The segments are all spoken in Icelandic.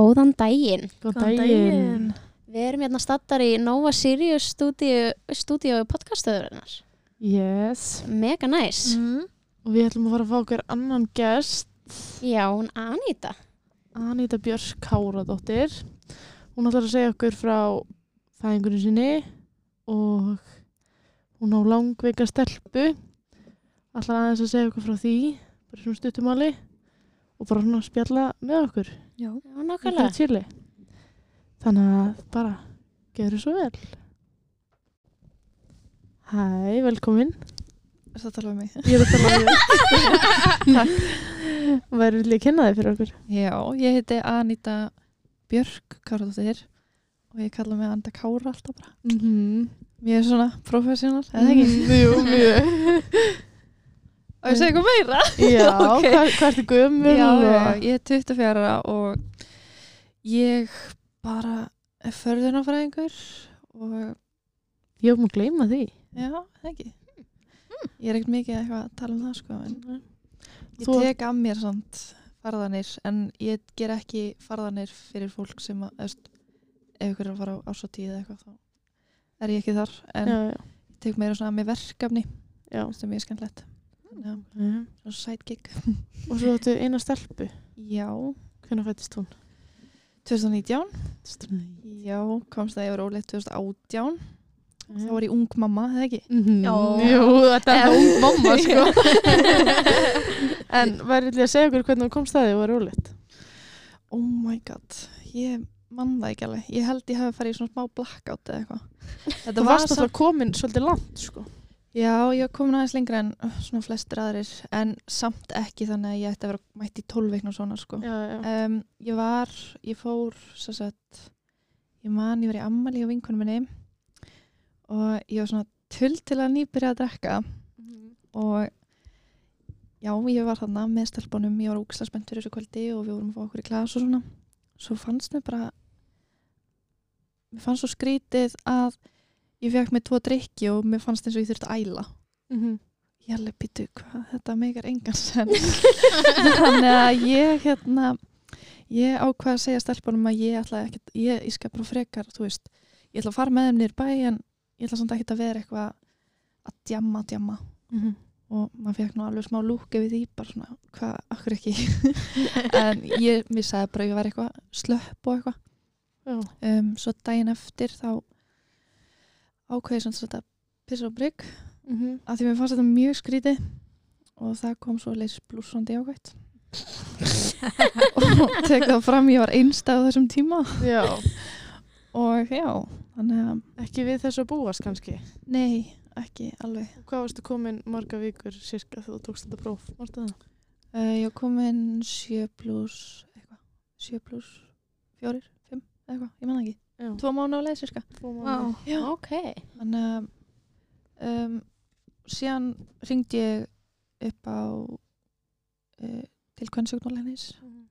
Góðan daginn. Góðan daginn. Við erum hérna stattar í Nova Sirius stúdíu, podcastöðurinnar. Yes. Mega næs. Mm. Og við ætlum að fara að fá okkur annan gest, Já, hún Anita. Anita Björns Káradóttir. Hún ætlar að segja okkur frá fæðingunni sinni og hún á langveika stelpu. Ætlar aðeins að segja okkur frá því, bara svona stuttumáli og bara svona spjalla með okkur. Já. Nákvæmlega. Chile. Þannig að bara, gerðu svo vel. Hæ, velkomin. Er það að tala um mig? Ég er að tala um þig. Takk. Væri vil ég kynna þig fyrir okkur? Já, ég heiti Anita Björk Káradóttir og ég kalla mig Anda Kára alltaf bara. Mm -hmm. Mér er svona professional, eða ekki? Jú, mjög. Og ég segi eitthvað meira? Já, Ok. hvað, hvað ertu gömul? Já, og- ég er 24 ára og ég bara er förðunafræðingur og Ég hef múið að gleyma því. já, það ekki. Ég er ekkert mikið eitthvað að tala um það sko, en ég tek af mér samt farðanir en ég ger ekki farðanir fyrir fólk sem að, eðst, ef ykkur er að fara á ásatíð eða eitthvað þá er ég ekki þar en Já, já. ég tek meira svona með verkefni já. sem ég er skemmtilegt Já, já. svona sidekick Og svo áttu eina stelpu. Já, Hvernig fættist hún? 2019 Stræði. Já, komst það yfir óleitt 2018 þá var ég ung mamma, eða ekki? Mm Já. Jú, þetta er ung mamma, sko. en væri vil ég að segja okkur hvernig þú komst það og var rólitt? Oh my god, ég mann það ekki alveg ég held ég hafi farið í svona smá blackout eða eitthvað Þetta Þú var varst alltaf komin svolítið langt, sko. Já, ég var komin aðeins lengra en uh, svona flestir aðrir en samt ekki þannig að ég ætti að vera mætt í 12 veikna og svona sko. Já, já. um, Ég var, ég fór svo sett, ég man, ég var í ammali á vinkunum minni og ég var svona tull til að nýbyrja að drekka og já, ég var þarna með stelpunum, ég var úksla spennt fyrir þessu kvöldi og við vorum að fá okkur í klas og svona svo fannst mér bara mér fannst svo skrítið að ég fekk með tvo drikki og mér fannst eins og ég þurfti að æla. Mhm. ég alveg býtu hvað, þetta meikar engan sen þannig að ég hérna ég ákvað að segja stelpunum að ég ætla ekki, ég, ég skal bara frekar þú veist, ég ætla að fara með þeim niður bæ en ég ætla samt ekki að vera eitthvað að djamma, djamma. Mhm. og maður fekk nú alveg smá lúk við því bara svona, hvað, akkur ekki? En ég, mér sagði bara að ég var eitthvað slöpp og eitthvað. Um, svo daginn eftir þá ákveði svona þetta pissa og brygg Mhm. að því mér fannst þetta mjög skrítið og það kom svo leys blúsandi ákvæmt og tek það fram ég var einstað á þessum tíma Já. og já, þannig að Ekki við þessu að búast, kannski. nei, ekki alveg Hvað varstu komin marga vikur, cirka, þegar þú tókst þetta próf? Uh, ég kom inn 7 pluss eitthvað, 7 pluss 4, 5, eitthvað, ég menna ekki. Tvo mánu á leið. Já. ok. þannig að um, síðan ringdi ég upp á uh, til kvennsjóknulegnis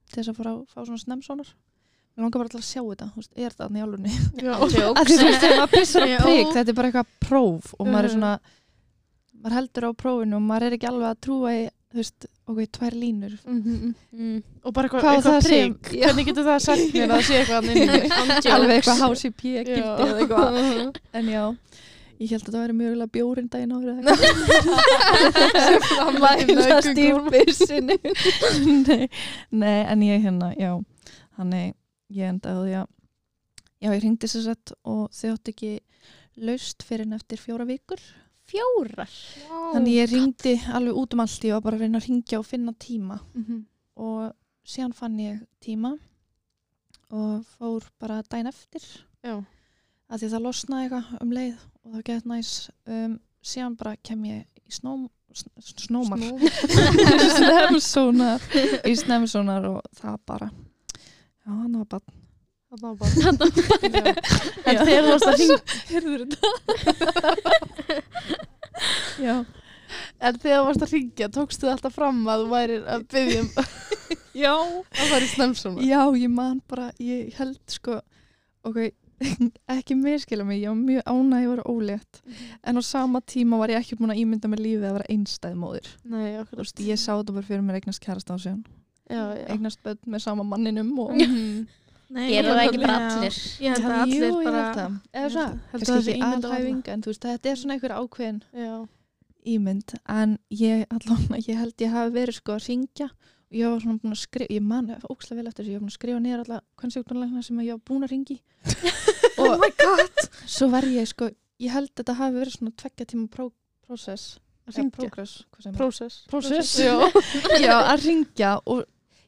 til þess að fara að fá svona snemsónar mér langar bara til að sjá þetta þú veist, er þetta þannig álunni Já. að því þú veist, þegar maður pissar á Já. prik þetta er bara eitthvað próf og maður er svona maður heldur á prófinu og maður er ekki alveg að trúa í þú veist, ok, tvær línur Mhm. Mm. Og bara eitthvað, eitthvað sem-. Já. Hvernig getur það sagt mér að það sé eitthvað hann alveg eitthvað Já. eða eitthvað en já, ég held að það væri mjögulega bjórin daginn eða eitthvað mæla stýrbissinu nei, nei, en ég hérna já, þannig ég endaði að já, ég hringdi sér sett og þau átti ekki laust fyrir en eftir fjóra vikur Fjórar. þannig ég hringdi alveg út um allt ég var bara að reyna að ringja og finna tíma. Mhm. og síðan fann ég tíma og fór bara daginn eftir. Já. að því það losnaði eitthvað um leið og það gett næs. Um, síðan bara kem ég í snóm, sn- snómar. Snemsónar í snemsónar og það bara. Já, hann var bara Það var bara. Já. En þegar þú varst að hringja, heyrður þetta já, en þegar þú varst að hringja, tókstu það alltaf fram að þú væri að byggja um já að væri snemsóna. já, ég man bara, ég held sko ok, ekki miskila mig ég var mjög ánæg að vera ólétt en á sama tíma var ég ekki búin að ímynda með lífið að vera einstæð móðir Nei, Þú okkur. veist, ég sá þetta bara fyrir mér eignast kærast á sig Já, já. eignast börn með sama manninum og Mhm. Nei, Gerir það ekki bara allir. Ég held að allir bara. Eða að kannski ekki alhæfing en þú veist, þetta er svona einhver ákveðin Já. ímynd. En ég, allan, ég held ég hafi verið sko að syngja. Og ég var svona búin að skrifa, ég man ókslega vel eftir þessu, ég var búin að skrifa niður alla kvennsjóknarlegna sem ég var búin að ringi og oh my god. Svo var ég sko, ég held þetta hafi verið svona tveggja tíma pró prósess. Að maður? Prósess. Prósess, Já. já, að ringja og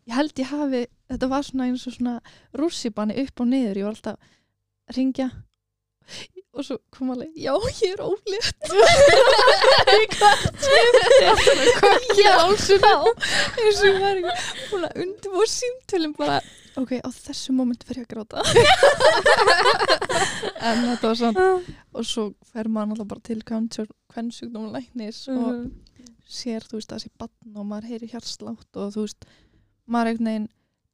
ég held ég hafi, þetta var svona eins og svona rússibanni upp og niður, ég var alltaf að ringja og svo kom alveg, já, ég er ólétt. Já, svona eins og ég var ekki búin að undirbúa símtölum bara, ok, á þessu moment fyrir ég að gráta. En þetta var svona og svo fer maður náttúrulega bara til kvennsjúkdóma læknis og Mhm. sér, þú veist, að þessi batn og maður heyri hjarslátt og þú veist, maður einhvern veginn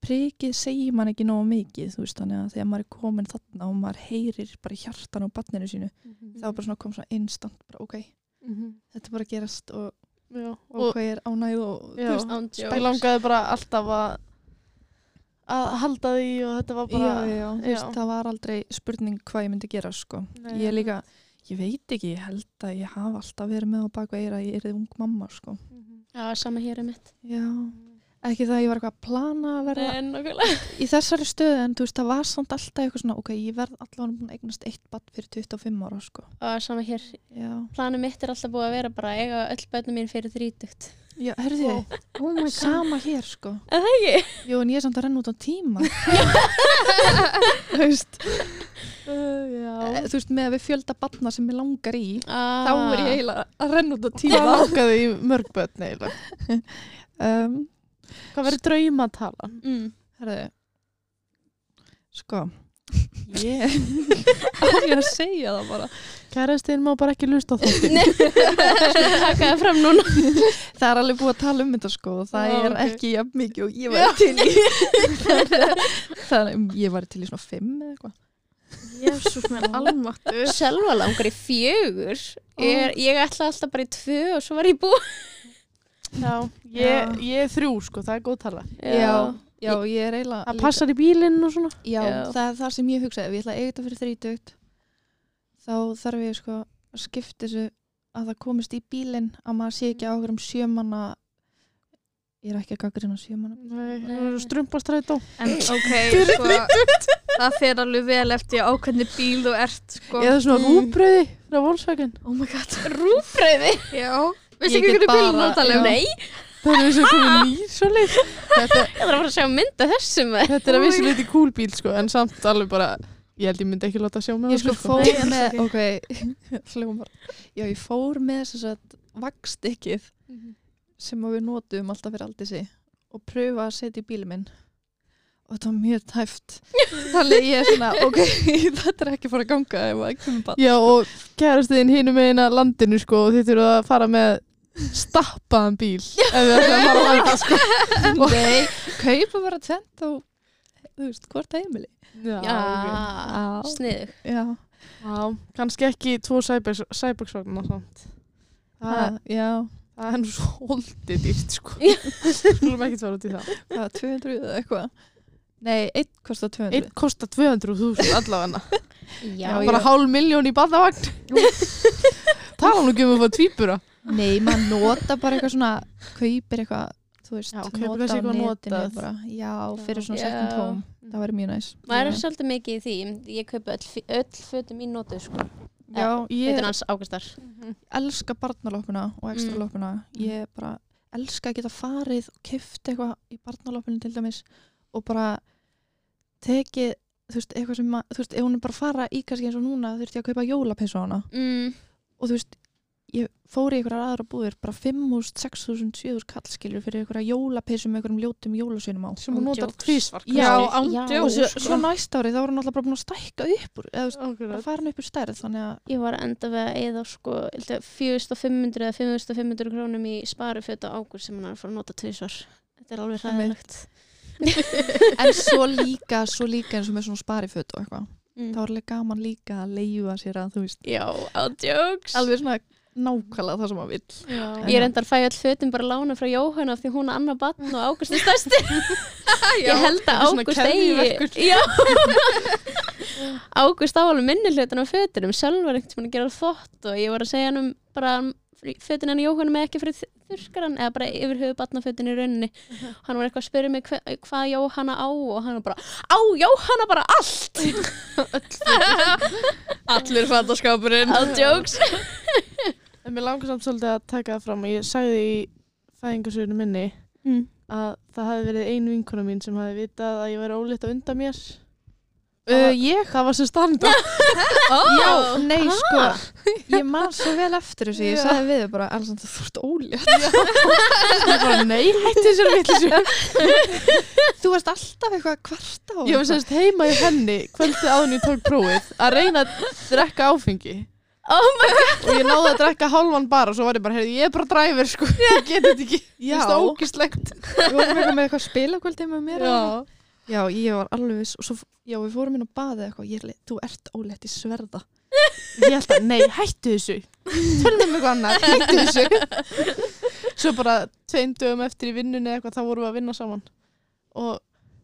prikið segir maður ekki nógu mikið, þú veist, þannig að þegar maður er komin þarna og maður heyrir bara hjartan á batninu sínu, þá er bara svona kom svona instant, bara ok, Mhm. þetta er bara gerast og, Já. og, Og hvað er ánægð og, Já. veist, Án ég jokes. langaði bara alltaf að að halda því og þetta var já, bara já, já, veist, já. það var aldrei spurning hvað ég myndi gera, sko. Nei, ég líka, ég veit ekki, ég held að ég hafa alltaf verið með á bakveira ég er ung mamma, sko. Já, sama hér er mitt Já, ekki það að ég var eitthvað að plana að verða Nei, í þessari stöðu en þú veist það var samt alltaf eitthvað svona ok, ég verð allavega búin að eignast eitt badd fyrir 25 ára sko. Og sama hér. Já, Planum mitt er alltaf búið að vera bara að eiga öll börnum mín fyrir þrítugt. Já herðu Wow. þið Oh my sama hér sko. Er það ekki? jú en ég er samt að renna út á tíma. Þú veist. Uh, þú veist með að við fjölda badna sem ég langar í Ah. þá er ég eiginlega að renna út á tíma. Langaði í mörg börn eiginlega? um, Hvað verður draumatala? mm. herðu. Sko. Ég á ég að segja það bara? Kærastinn má bara ekki lusta á þáttin. Nei, taka það fram núna. Það er alveg búið að tala um þetta sko. Og það Já, er ok. ekki jafn mikið og ég var til í. Það er, ég var til í svona fimm eða eitthvað. Jésús með almattu. Selva langar í fjögur. Ég, ég ætla alltaf bara í tvö og svo var ég búið Já, ég, ég er þrjú sko, það er góð tala. Já, já, ég er eiginlega Það passar í bílinn og svona. Já, Já. það er það sem ég hugsaði ef ég ætla að eiga þetta fyrir þrítugt þá þarf ég sko að skipta þessu að það komist í bílinn að maður sé ekki á okkur um sjömanna ég er ekki að gaggrina sjömanna bíl Nei, er strumpastrætó. En ok, sko, það fer alveg vel eftir á hvernig bíl þú ert, sko. Eða svona Mm. rúbröði frá Volkswagen. Oh my god. Rúfröði Já. Ég ekki hvernig bíl bara- þú tala um? já. Nei, Það er eins og komið nýr svo leið. Þetta, ég þarf að fara að sjá mynda þessum þetta er að vissu leiti cool bíl sko, en samt alveg bara, ég held ég myndi ekki láta sjá mig á Ég sko þessu, fór Nei, með, ok, hljómar Já, ég fór með þess að vakstykkið sem að við notum alltaf fyrir aldrei og pröfa að setja í bílinn minn. Og þetta var mjög tæft. Þannig ég er svona, ok, þetta er ekki fara að ganga Já, og kærastiðin hinum með eina landinu sko, og þið þurfa að fara með stappaðan bíl ef þið ætla að fara að landa sko. Nei, kaupa bara tvent og þú veist, hvort heimili Já, Já, ok. sniðug Já, Já, kannski ekki tvo samt. Það, það, já, það er nú svo holdið dýrt sko. Skulum ekki svara út í það. hvað, 200 eða eitthvað Nei, einn kostar 200 Einn kostar 200.000 allavega. Já, Já, bara já. hálf miljón í badavagn. Tala nú ekki um að fá tvíbura. Nei, maður nota bara eitthvað svona kaupir eitthvað, þú veist, Já, nota á netinu bara, já, fyrir svona second home. Það væri mjög næs. Maður er svolítið mikið í því. Ég kaupi öll, öll fötum í notu sko. Já, ég Þetta er hans águstar elska barnaloppuna og ekstra Mm. loppuna. Ég bara elska að geta farið og kift eitthvað í barnaloppinu til dæmis og bara tekið þú veist, eitthvað sem að, þú veist, ef hún er bara að fara í kannski eins og núna þurfti ég að kaupa jólapessu á hana. Mm. og þú veist, ég fór í einhverjar aðra búðir bara 5.000, 6.000, 7.000 kallskilur fyrir einhverja jólapessu með einhverjum ljótum jólasveinum á. Sem hún notar tvísvar. Já, og svo, sko. svo næst árið þá var hann alltaf bara búin að stækka upp eða bara Akkurat. farin upp úr stærð þannig að Ég var að enda við að eða sko 4500 eða 5500 krónum í sparufötu á ágúst sem hann er að fara að nota tvisvar. Þetta er alveg ræðilegt en svo líka, svo líka eins og með svona spariföt og eitthvað. Mm. þá er alveg gaman líka að leifa sér að þú veist Já, á jokes alveg svona nákvæmlega það sem maður vill. Já. Ég reyndar fæ all fötum bara lána frá Jóhanna af því hún er annað batn og Ágúst er stærsti. Ég held að Ágúst eigi Ágúst á alveg minni hlutin af fötunum. Sjálf var veginn að gera þvott og ég var að segja hann um bara fötin henni Jóhanna með ekki fyrir þurrkaran eða bara yfir höfu batnafötin í rauninni. Hann var eitthvað að spyrja mig hva, hvað Jóhanna á og hann var bara á Jóhanna bara allt! Allir fattaskapurinn all jokes En mér langar samt svolítið að taka það fram og ég sagði í fæðingarsögunu minni mm. að það hafi verið ein vinkona mín sem hafi vitað að ég væri ólétt að undan mér. Uh, Ég? Það var sem standa. Já, nei sko. Ég man svo vel eftir þessu Ég sagði við bara Alessandra þú ert ólétt. Ég bara nei, hætti þessari vitleysu. Þú varst alltaf eitthvað að kvarta á Ég var semst heima í henni kvöldið áður en ég tók prófið að reyna að drekka áfengi oh my og ég náði að drekka hálfan bara og svo var ég bara, heyrðu, ég er bara dræfur sko, ég get þetta ekki. Já. Þetta er ógislegt Við vorum eitthvað með eitthvað spilakvöldi með mér Já, Já, ég var alveg viss og svo, já, við fórum inn á baði eitthvað, ég leið, þú ert ólétt í sverða. ég held að, nei, hættu þessu. Tölum um eitthvað annað, hættu þessu. Svo bara tveim dögum eftir í vinnunni eða eitthvað, þá vorum við að vinna saman. Og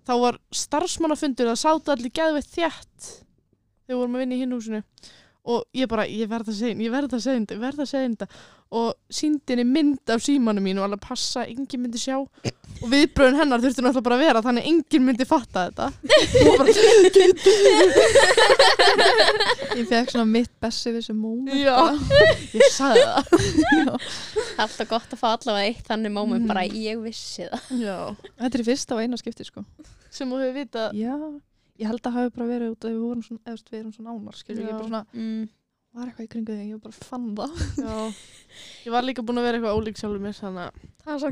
þá var starfsmannafundur það sátu allir geðveitt þjætt þegar við vorum að vinna í hinn húsinu og ég bara, ég verð að segja ég verð að segja þetta, ég verð að segja þetta. Og síndi henni mynd af símanum mínu og alveg passa, enginn myndi sjá. Og viðbröðun hennar þurfti náttúrulega bara að vera þannig að enginn myndi fatta þetta. Og bara, Ég fekk svona mitt bessi við þessu moment. já, ég sagði það. Alltaf gott að fá allavega eitt þannig moment Mm. bara ég vissi það. Já, Þetta er fyrsta og eina skipti, sko. sem þú hefur vitað. Já, ég held að hafi bara verið út að við vorum svona, eða þú veist, við erum svona ánar, skilur, ég bara svona, mm. var eitthvað í kringu þig, ég bara fann það. Já, ég var líka búin að vera eitthvað ólík sjálfur mér þannig að Það er svo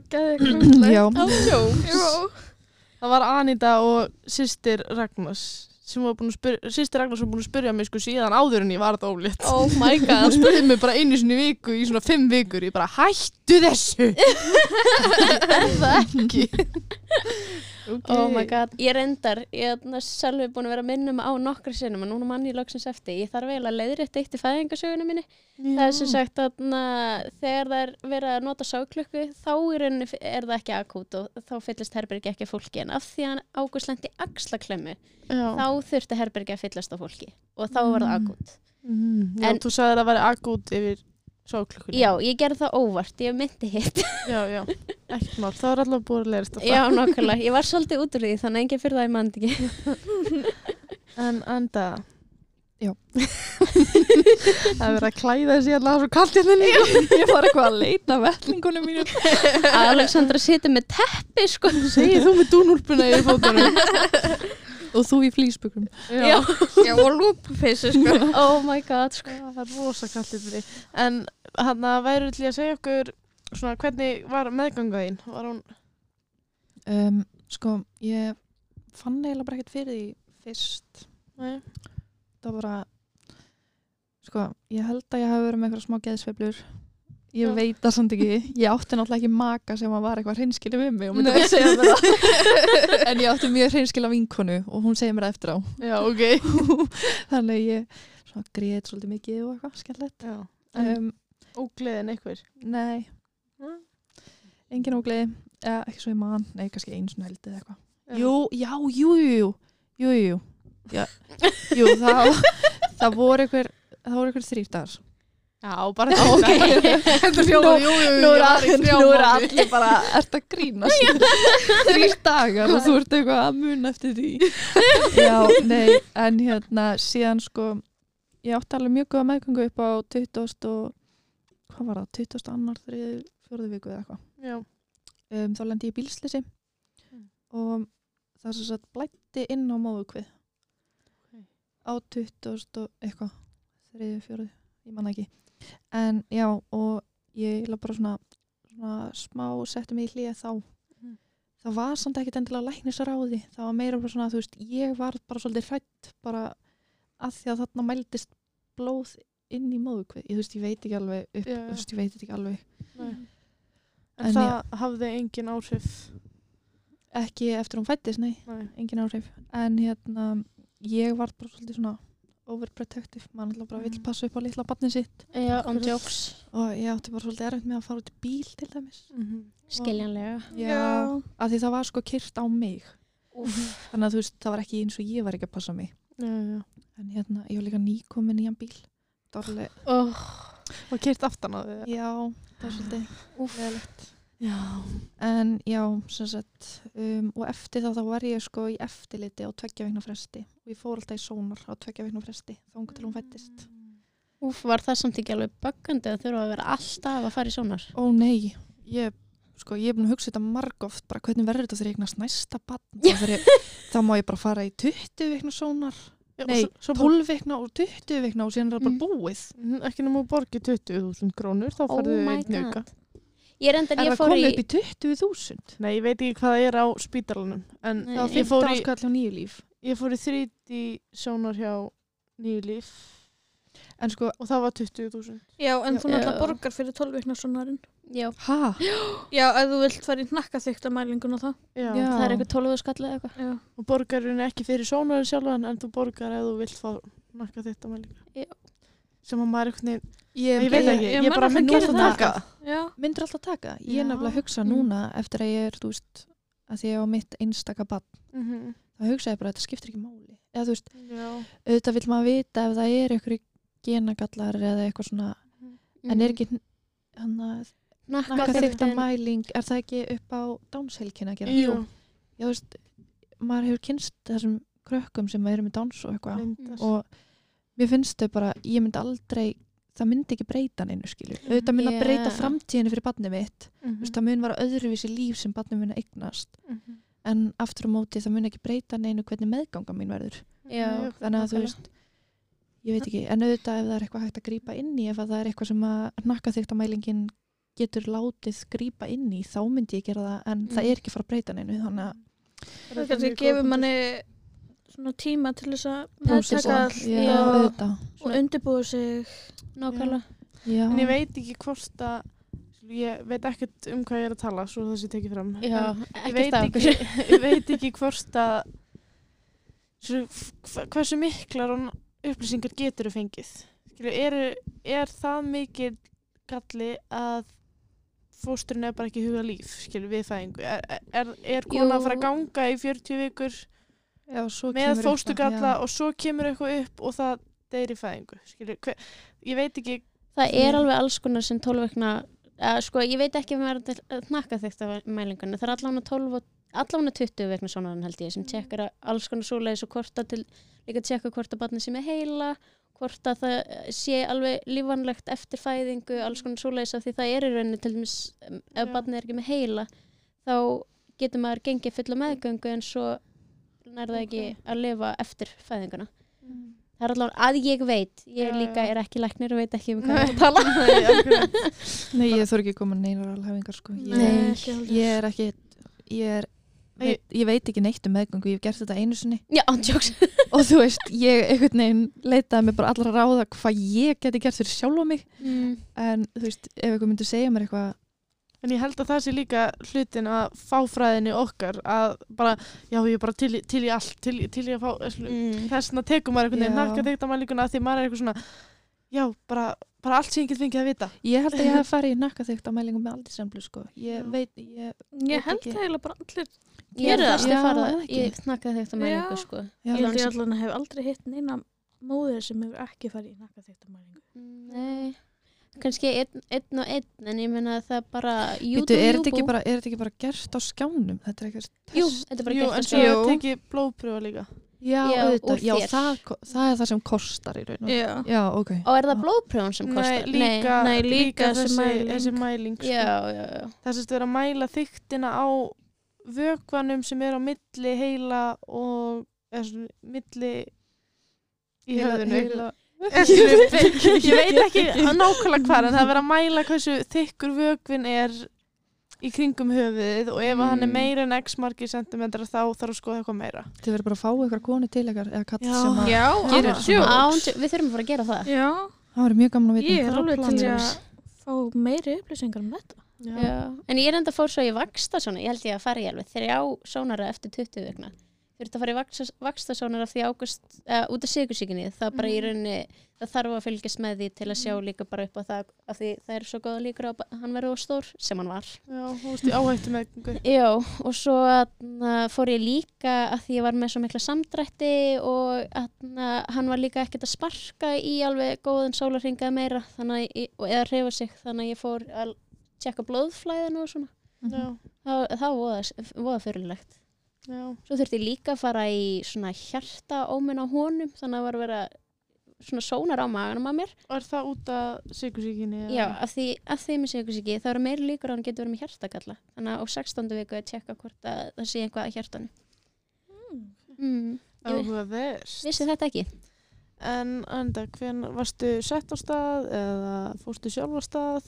jokes það var Anita og sýstir Ragnars sýstir Ragnars var búin að spyrja mig sko síðan áður en ég var þetta ólétt. Oh my hún god spurði mig bara einu sinni viku í svona fimm vikur ég bara hættu þessu. Er það ekki okay. Oh my god, ég reyndar, ég er sjálfur búin að vera að minna mig á nokkra sinnum og núna mann ég loksins eftir, ég þarf eiginlega að leiðrétta eitt í fæðingasöguna minni. Það er sem sagt að þegar það er verið að nota sáklukku þá f- er það ekki akút og þá fyllist herbergi ekki fólki en af því að Ágúst lendi axlaklemmu já. þá þurfti herbergi að fyllast af fólki og þá var það Mm. akút. Mm, já, En- þú sagðir að það væri akút yfir sáklukkunni Já, ég gerði það óvart, ég myndi hitt. já, já, ekkert mál, það var allavega búin að leirist Já, nokkulega, ég var svolítið út úr því þannig að enginn fyrir það ég mandi ekki. en enda Já. það er verið að klæða þessi svo kallt hérna líka ég var eitthvað að leita vellingunum mínum. Alexandra situr með teppi sko. segir þú með dúnúlpuna í fótunum Og þú í flýsbökkum. Já. Já, og lúppissu sko Oh my god, sko. Það er rosa kallt yfir því. En hann að væri til að segja okkur svona hvernig var meðgangaðinn? Var hún... Um, sko, ég fann eiginlega bara ekkert fyrir því fyrst. Nei. Það var bara, sko, ég held að ég hafi verið með eitthvað smá geðsveiflur. Ég Já. veit það samt ekki. Ég átti náttúrulega ekki maka sem að var eitthvað hreinskili við mig en ég átti mjög hreinskila vinkonu og hún segir mér það eftir á. Já, ok. Þannig að ég svona grét svolítið mikið og eitthvað. En Um, ógleðin einhver? nei, Mm. engin ógleði. Ja, ekki svo ég man. Nei, kannski einu svona held eða eitthvað. Jú, já, jú, jú, jú, jú. Já, jú, það, það voru einhver, það voru einhver þrýr dagar. Já, bara Ok. Þetta hljóðar, jú, jú, jú, Nú er, í allir bara, ert að grínast þrýr dagar og þú ert eitthvað að muna eftir því Já, nei, en hérna síðan sko ég átti alveg mjög góða meðgöngu upp á 20 og hvað var það, 20 annar, 3, 4 viku eða eitthvað Já. um, þá lendi ég í bílslisi Mm. og það sem sagt blætti inn á móðukvið Ok. á 20 og eitthvað þriði, fjóruði, ég man ekki en já, og ég la bara svona, svona smá setti mig í hlýja þá Mm. það var samt ekkit endilega læknisráði það var meira bara svona, þú veist, ég var bara svolítið hrætt bara að því að þarna mældist blóð inn í móðukvið, ég ég veit ekki alveg upp, Já, já. veist, ég veit ekki alveg Nei. En, En það hafði engin áhrif. ekki eftir hún fættist, nei Nei. engin áhrif en hérna ég var bara svolítið svona overprotective, maður alltaf bara vill Mhm. passa upp á litla barnið sitt Já, og ég átti bara svolítið erfitt með að fara út í bíl til dæmis Mhm. Skiljanlega. Já, að því það var sko kyrt á mig Úff. þannig að þú veist, það var ekki eins og ég var ekki að passa mig Já, já. en hérna, ég var líka nýkomin í hann bíl alveg, Oh. Og kert aftan á þig. já, það var svolítið leðilegt Já. en já, sem sagt um, og eftir það þá var ég sko í eftirliti á tveggja vikna fresti og ég fór alltaf í sónar á tveggja vikna fresti þá til hún fættist Úff, var það samt ekki alveg böggandi að þurfa að vera alltaf að fara í sónar? ó nei, ég sko, ég er búin að hugsa þetta margóft bara hvernig verður þetta þegar ég eignast næsta barn þá, þá má ég bara fara í 20 vikna sónar Já, og Nei, svo- svo 12 vikna og 20 vikna og síðan er það bara Mm. búið Mhm, Ekki nema að borgi 20.000 krónur, þá Oh farðu my einn auka. god. Ég reyndar, Er ég það komið í... upp í 20.000? Nei, ég veit ekki hvað það er á spítalanum. En Nei. Ég, fór 15 í, ég fór í 3D sjónar hjá nýju líf En sko, og það var 20.000. Já, en þú náttúrulega borgar fyrir 12 vikna sonarinn. Já, hæ? Já, ef þú vilt fara í hnakkaþyktamælinguna það. Já. Já. það er eitthvað 12 skall eða eitthvað. Já. Og borgarinn ekki fyrir sónarinn sjálfan en þú borgar ef þú vilt fá nakka þetta með líka. Já. Sem að maður veginn, Ég, ég veit ég- ekki, ég ég, man bara að það gerir alltaf það. taka það. Já. Myndur alltaf taka? Ég er nefnilega að hugsa Mm. núna eftir að ég er, þú veist, að því ég á mitt einstaka bann. Mhm. Það hugsa ég bara að þetta skiptir ekki máli. Eða þú veist, Já. auðvitað vil maður vita ef það er einhverju genagallar eða eitthvað svona, en Mm. er ekki hann að nakka Nakkaþyktin- mæling, er það ekki upp á dánshelkina að gera? Jú. Já, þú veist, maður hefur kynst þessum krökkum sem eru með dans og eitthvað. Lindar. og mér finnst þau bara, ég myndi aldrei það myndi ekki breyta neinu skilju auðvitað mun að Yeah. breyta framtíðinu fyrir barnið mitt Mhm. mm -hmm. það mun vera öðruvísi líf sem barnið mun að eignast Mhm. en aftur á móti það mun ekki breyta neinu hvernig meðganga mín verður Já, þannig að þú veist ég veit ekki, en auðvitað ef það er eitthvað hægt að grípa inn í ef að það er eitthvað sem að nakkaþyktamælingin getur látið grípa inn í þá myndi ég gera það en það Mm. er ekki að fara að breyta neinu þannig að Það kannski gefur manni svona tíma til þess að meðtaka allt og undirbúa sig. Nákvæmlega. já, En ég veit ekki hvort að, ég veit ekkert um hvað ég er að tala, svo það sé tekið fram. Já, ég veit ekki, ég veit ekki hvort að, svo, hversu miklar upplýsingar getur þú fengið. Skilju, er, er það mikið galli að fósturinn er bara ekki huga líf, skilju, við fæðingu? Er, er, er kona að fara að ganga í 40 vikur já, með já. og svo kemur eitthvað upp og það deyr í fæðingu, skilju, hver, ég veit ekki, Það er alveg alls konar sem 12 vikna, uh, sko ég veit ekki ef maður er að knakka þykta mælingunni, það er allavega 12 og allavega 20 vikna svona held ég sem tekkar alls konar svoleiðis og hvort að til, líka tjekka hvort að barni sé með heila, hvort að það sé alveg lífanlegt eftir fæðingu, alls konar svoleiðis af því það er í rauninni til dæmis um, ef Já. barni er ekki með heila þá getur maður gengið fulla meðgöngu en svo nær það ekki að lifa eftir fæðinguna. Það er allavega að ég veit, ég Já, líka já. er ekki læknir og veit ekki um hvað Nei. ég er að tala. Nei, ég þurfi ekki að koma neinar alhefingar sko. ég, Nei, ég er ekki ég, er, veit, ég veit ekki neitt um meðgöngu ég hef gert þetta einu sinni Já, ándjóks. og þú veist, ég einhvern veginn leitaði mig bara allra ráða hvað ég geti gert fyrir sjálf á mig Mm. en þú veist, ef eitthvað myndi segja mér eitthvað En ég held að það sé líka hlutin að fáfræðinni okkar að bara, já ég er bara til, til í allt, til, til í að fá, Mm. þess vegna tekur maður einhvern veginn Já. nakka teikt að mælinguna því maður er eitthvað svona, já bara, bara allt sem ég get fengið að vita. ég held að ég hef farið í nakkaþygt á mælingum með aldrei semblu sko. ég Já. veit, ég, Ég held ekki. það eiginlega bara allir. Ég er að snakkaði þetta einhver, sko. Ég held ég allan að hef aldrei hitt neina móðir sem hefur ekki farið í hnakkaþyktamælingu. Nei. Kannski einn, einn og einn, en ég meina að það bara jú, dú, er jú, þetta ekki er þetta ekki bara gert á skjánum þetta er eitthvað Jú, þetta er bara Jú, gert en að svo sko. er tekið blóðpröfa líka. já, Já, já það, það er það sem kostar í raun og Já. já, ok Og er það blóðpröfun sem kostar? Nei, líka, Nei, líka þessi þessi, mæling. þessi mæling. Sko. Já, já, já. Það sést vera að mæla þyktina á vökvanum sem er á milli heila og eða milli í höfðinu. ég veit ekki nákvæmlega hvað en það er verið að mæla hversu þykkur vökvin er í kringum höfuðið og ef hann er Mm. meira en x margir sentimentra þá þarf að skoða eitthvað meira þið verður bara að fá eitthvað konu til eitthvað eða Já. sem að Já. Ándjóks. Við þurfum að fara að gera það. Já, það verður mjög gaman að vita ég er alveg til að fá meiri upplýsingar um þetta. Já. En ég er enda fór svo í vaksta svona, ég held ég að fara í alveg þrjá sónara eftir 20 vikna. þurfti að fara í vakstasónar af því águst, uh, út af sigursíkinni það bara í Mhm. rauninni, það þarf að fylgjast með því til að sjá líka bara upp á það af því það er svo góða líkur að hann verður stór sem hann var Já, þú veist áhættu með Já, og svo atna, fór ég líka að því ég var með svo mikla samdrætti og atna, hann var líka ekkert að sparka í alveg góðan sólarringaði meira þannig, og eða reyfa sig þannig að ég fór að tjekka blóðflæðinu og svona Já, það, það var voða, fyrirlegt já, svo þurfti ég líka að fara í svona hjarta óminn á honum þannig að var að vera svona sónar á maganum að mér og er það út af sikursíkinni? já, af því, af því með ekki það eru meiri líkur að hann getur verið með hjartakalla þannig að á 16. viku að tjekka hvort að það sé einhvað að hjartanu mm. ég Áhugaverst. vissi þetta ekki En enda, hvern varstu sett á stað eða fórstu sjálf á stað?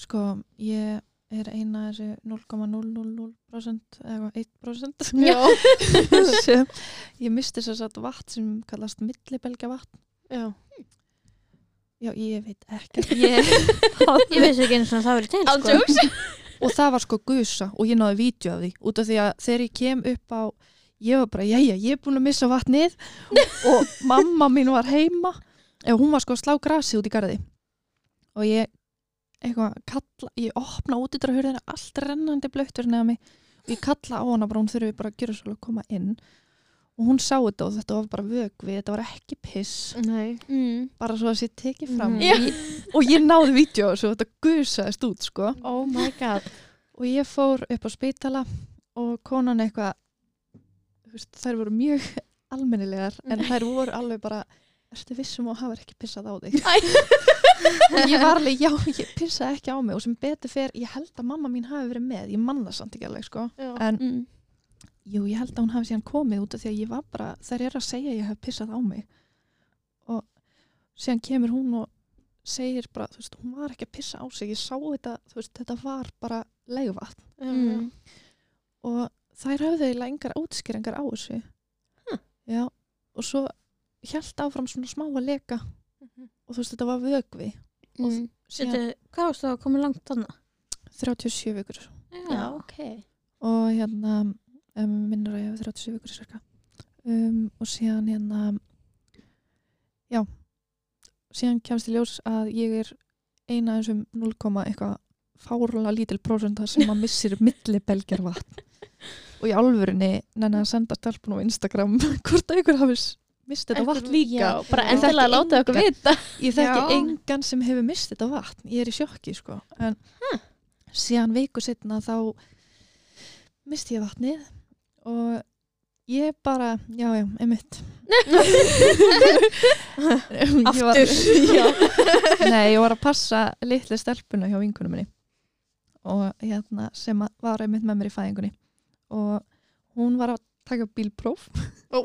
Sko, ég er eina af þessu 0,000% eða 1% Já. sem ég misti þess að vatn sem kallast millibelgja vatn Já. Já, ég veit ekki ég, Ég vissi ekki eins og það verið til sko. Og það var sko gusa og ég náði vídeo af því út af því að þegar ég kem upp á ég var bara, jæja, ég er búin að missa vatnið. Og mamma mín var heima. Eða hún var sko að slá grasi út í garði. Og ég eitthvað kalla, ég opna útidrahurðina allt rennandi blöytur neða mig og ég kalla á hana bara, hún þurfi bara að gera svo að koma inn. Og hún sá þetta og þetta var bara vögvi, þetta var ekki piss. Nei. mm. bara svo að sé tekið fram. Mhm. og, ég, og ég náði vídeo og þetta gusaðist út sko. Oh my god. Og ég fór upp á spítala og konan eitthvað þær voru mjög almennilegar en þær voru alveg bara ertu vissum og hafa ekki pissað á þig ég var alveg, já, ég pissaði ekki á mig. Og sem betur fer, ég held að mamma mín hafi verið með, ég manna samt ekki alveg sko. Já. en mm. jú, ég held að hún hafi síðan komið út af því að ég var bara, þær eru að segja að ég hef pissað á mig. Og síðan kemur hún og segir bara, þú veist, hún var ekki að pissa á sig. Ég sá þetta, þú veist, þetta var bara leigvatn Mm. og þær höfðu eiginlega engar útskýringar á þessu. Já, og svo hjælt áfram svona smá að leka og þú veist, þetta var vögvi og Mm. Hvað varst það að koma langt þannig? 37 vikur. Já, ok. Og hérna um, minnur að ég hef 37 vikur cirka um, og síðan hérna já. Síðan kemst í ljós að ég er eina af þessum 0, eitthvað fárlega lítil prósenta sem að missir millibelgjar vatn. Og í alvörinni nenni að senda stelpunum á Instagram hvort að ykkur hafi misst þetta vatn líka. Já, bara endilega láta okkur vita. ég þekki engan sem hefur mist þetta vatn. Ég er í sjokki sko. En síðan viku setna þá misti ég vatnið og ég bara, já já, einmitt. Var, já, nei, ég var að passa litli stelpuna hjá vinkunum minni og hérna sem var einmitt með mér í fæðingunni. Og hún var að taka bílpróf Ó.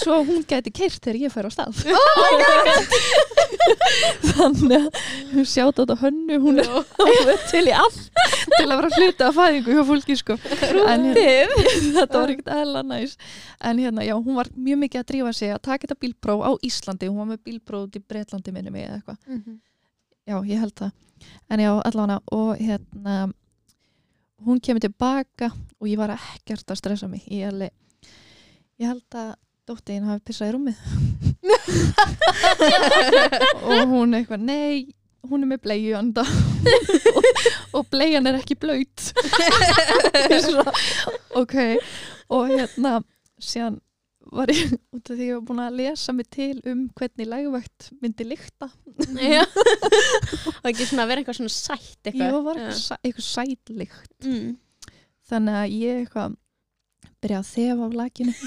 svo hún gæti keirt þegar ég fær á stað. Oh þannig að hún sjátt á þetta hönnu hún er alveg til í allt til að vera hluta af fæðingu hjá fólki sko. En þetta var ekkert eðla næs. En hérna, já, hún var mjög mikið að drífa sig að taka þetta bílpróf á Íslandi. Hún var með bílpróf út í Breitlandi minni mig eða eitthvað. Mhm. já, ég held það. En já, allavega og hérna hún kemur tilbaka og ég var ekkert að stressa mig. Ég, alveg, ég held að dóttin hafi pissað í rúmið. Og hún eitthvað, nei hún er með bleiu anda og, og bleian er ekki blöyt ok og hérna síðan var ég út af því ég var búin að lesa mig til um hvernig lægvægt myndi lykta. Já. og ekki svona að vera eitthvað svona sætt eitthvað. Jó, eitthvað, sæ, eitthvað sætlykt mm. þannig að ég eitthvað byrja að þefa af lakinu.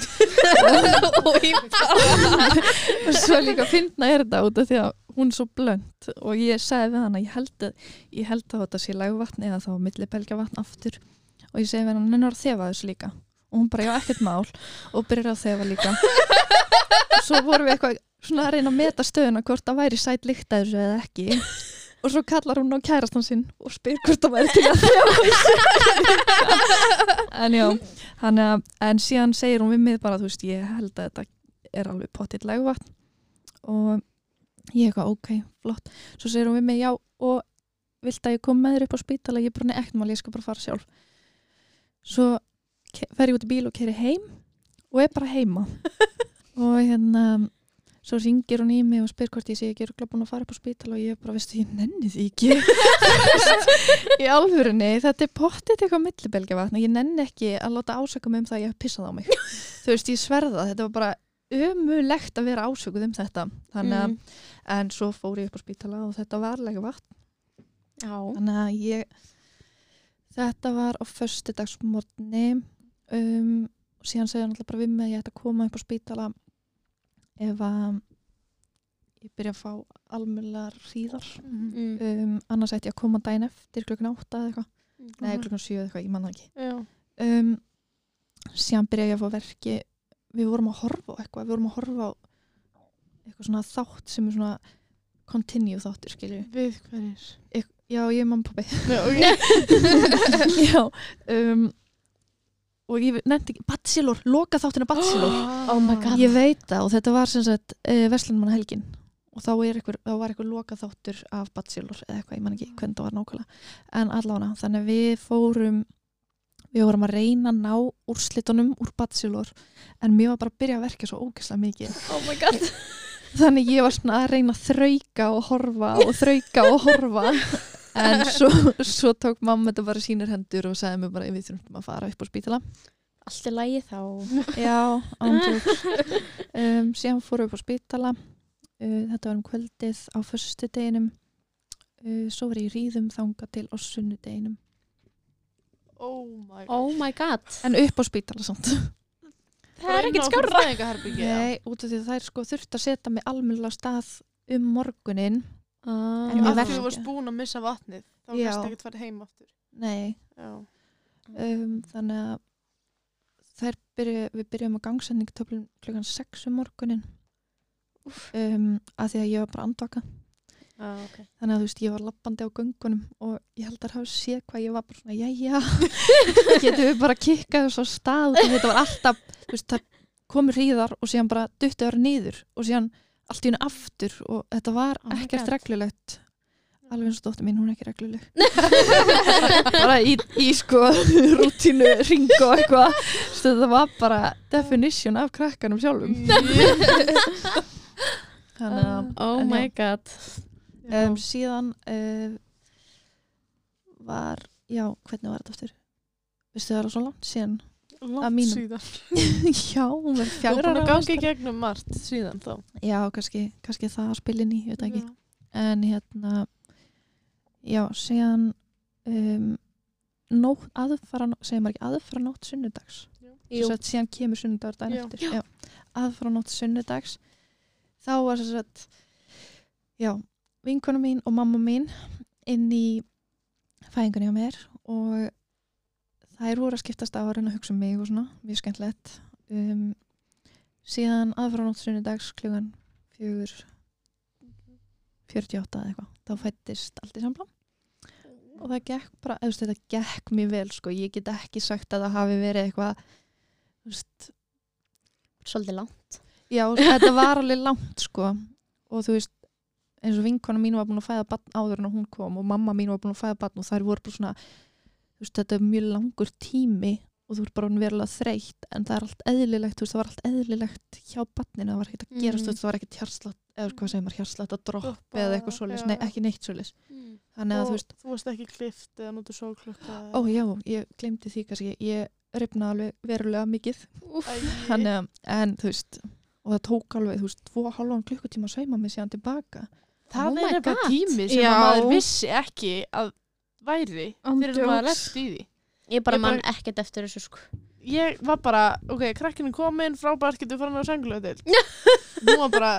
Og svo líka finna er þetta út af því að hún er svo blönd og ég sagði við hana ég held að, ég held að þetta sé lægvatn eða þá milli belgjavatn aftur. Og ég segi við nennar að þefa þessu líka. Og hún bara, já, ekkert mál. Og byrjar að þefa líka. Og svo vorum við eitthvað svona að reyna að meta stöðuna hvort það væri sæt lykt að þessu eða ekki og svo kallar hún á kærastan sinn og spyr hvort það væri til að þessu. En já hann, en síðan segir hún við mig bara þú veist, ég held að þetta er alveg pottitt lægvatn og ég eitthvað, ok, flott. Svo segir hún við mig, já, og vilt að ég kom með þér upp á spítala, ég er bara neitt mál, ég skal bara fara sjálf. Svo fer ég út í bíl og keri heim og er bara heima. Og hérna svo ringir hún í mig og spyr hvort ég sé ekki er búin að fara upp á spítal og ég bara, veistu, ég nenni því ekki í alvörinni þetta er pottið eitthvað millibelgjavatn og ég nenni ekki að láta ásaka mig um það að ég hef pissað á mig þú veist, ég sverða, þetta var bara ömulegt að vera ásökuð um þetta þannig að, Mm. en svo fór ég upp á spítala og þetta var lega vatn Já. þannig að ég þetta var á föstudagsmorgni um, og síðan segja hann alltaf bara við mig að ég ætti að koma upp á spítala ef að ég byrja að fá almjölar hríðar Mm. um, annars ætti ég að koma daginn eftir klukkan átta eða eitthvað, nei Mhm. klukkan sjö eða eitthvað, ég man það ekki um, síðan byrja ég að fá verki við vorum að horfa á eitthvað við vorum að horfa á eitthvað svona þátt sem er svona continue þáttur skilju Við hverjir? já ég er mamma og pabbi Já, ok. já um, og ég nefndi ekki Bachelor, loka þáttina Bachelor. Oh my god. ég veit það og þetta var sem sagt uh, Vestlunmanna helgin og þá, er einhver, þá var eitthvað loka þáttur af Bachelor eða eitthvað, ég man ekki hvernig það var nákvæmlega. En allavega, þannig að við fórum við vorum að reyna að ná úrslitunum úr Bachelor en mér var bara að byrja að verka svo ógeðslega mikið. Oh my god. þannig ég var svona að reyna að þrauka og horfa og þrauka og horfa en svo, svo tók mamma þetta bara sínir hendur og sagði mér bara við þurfum að fara upp á spítala Allt er lægi þá. já, ándjók um, síðan fórum við upp á spítala uh, þetta var um kvöldið á förstu deginum uh, svo var ég í ríðum þanga til á sunnudeginum Oh my god. Oh my god. en upp á spítala samt Það er ekkert skárra. Nei, út af því að það er sko þurft að setja mig almennilega á stað um morgunin Ah. En Já, ég af því þú varst búin að missa vatnið. Þá Já. gæst ekkert farið heim aftur. nei, Já. um, þannig að þær byrju, við byrjum að gangsending klukkan 6 um morgunin um, að því að ég var bara andvaka Ah, okay. þannig að þú veist, ég var lappandi á göngunum og ég held að hafa séð hvað ég var bara svona, jæja getum við bara kikkað þessu á stað og þetta var alltaf, þú veist, það komur hríðar og síðan bara dutti ára niður og síðan allt í hennu aftur og þetta var Oh ekkert reglulegt. Alveg eins og dóttir mín, hún er ekki regluleg. Bara í, í sko rútínu, ring og eitthvað. Þetta var bara definition af krakkanum sjálfum. Þannig að Oh En my god. um, síðan uh, var já, hvernig var þetta aftur? Veistu það er svo langt síðan Langt mínum. síðan. já, hún verður er fjagra ára gangi gegnum margt síðan þá. já, kannski, kannski það að spilin í, ég veit ekki Já. en hérna já, síðan um, nótt, aðfara segir maður ekki, aðfara nótt sunnudags Jú. Svo að síðan kemur sunnudagur Já. eftir já. aðfara nótt sunnudags þá var þess að já, vinkona mín og mamma mín inn í fæðingunni á mér og þær voru að skiptast á að reyna að hugsa um mig og svona, mjög skemmtilegt. Um, síðan aðfara nótt sunnudags klugan fjögur 48 eða eitthvað, þá fættist allt í samblam og það gekk bara, eða þetta gekk mjög vel sko, ég get ekki sagt að það hafi verið eitthvað þú veist, Svolítið langt. já, þetta var alveg langt sko, og þú veist eins og vinkona mín var búin að fæða batn áður en hún kom og mamma mín var búin að fæða batn og þær voru bara svona, veist, þetta er mjög langur tími og þú ert bara verulega þreytt en það er allt eðlilegt, veist, það var allt eðlilegt hjá batninu, það var ekkert að gerast veist, það var ekkert hjarslátt, eða hvað segir maður hjarslátt að droppa eða eitthvað já. nei, ekki neitt svoleiðis. Þannig að Og þú veist, þú varst ekki klift eða notur sóklukka. ó já, ég glemdi því kannski, ég reyfna alveg verulega mikið. Þannig að, en þú veist og það tók alveg, þú veist, tvo halvan klukkutíma að sauma mig síðan tilbaka Það Oh er eitthvað tími sem Já. að maður vissi ekki að væri fyrir að maður lefst í því. Ég bara Ég bara- mann ekkert eftir þessu sko. Ég var bara, ok, krakkinu komin, frábært, getur farin á sengluðu til. Nú var bara,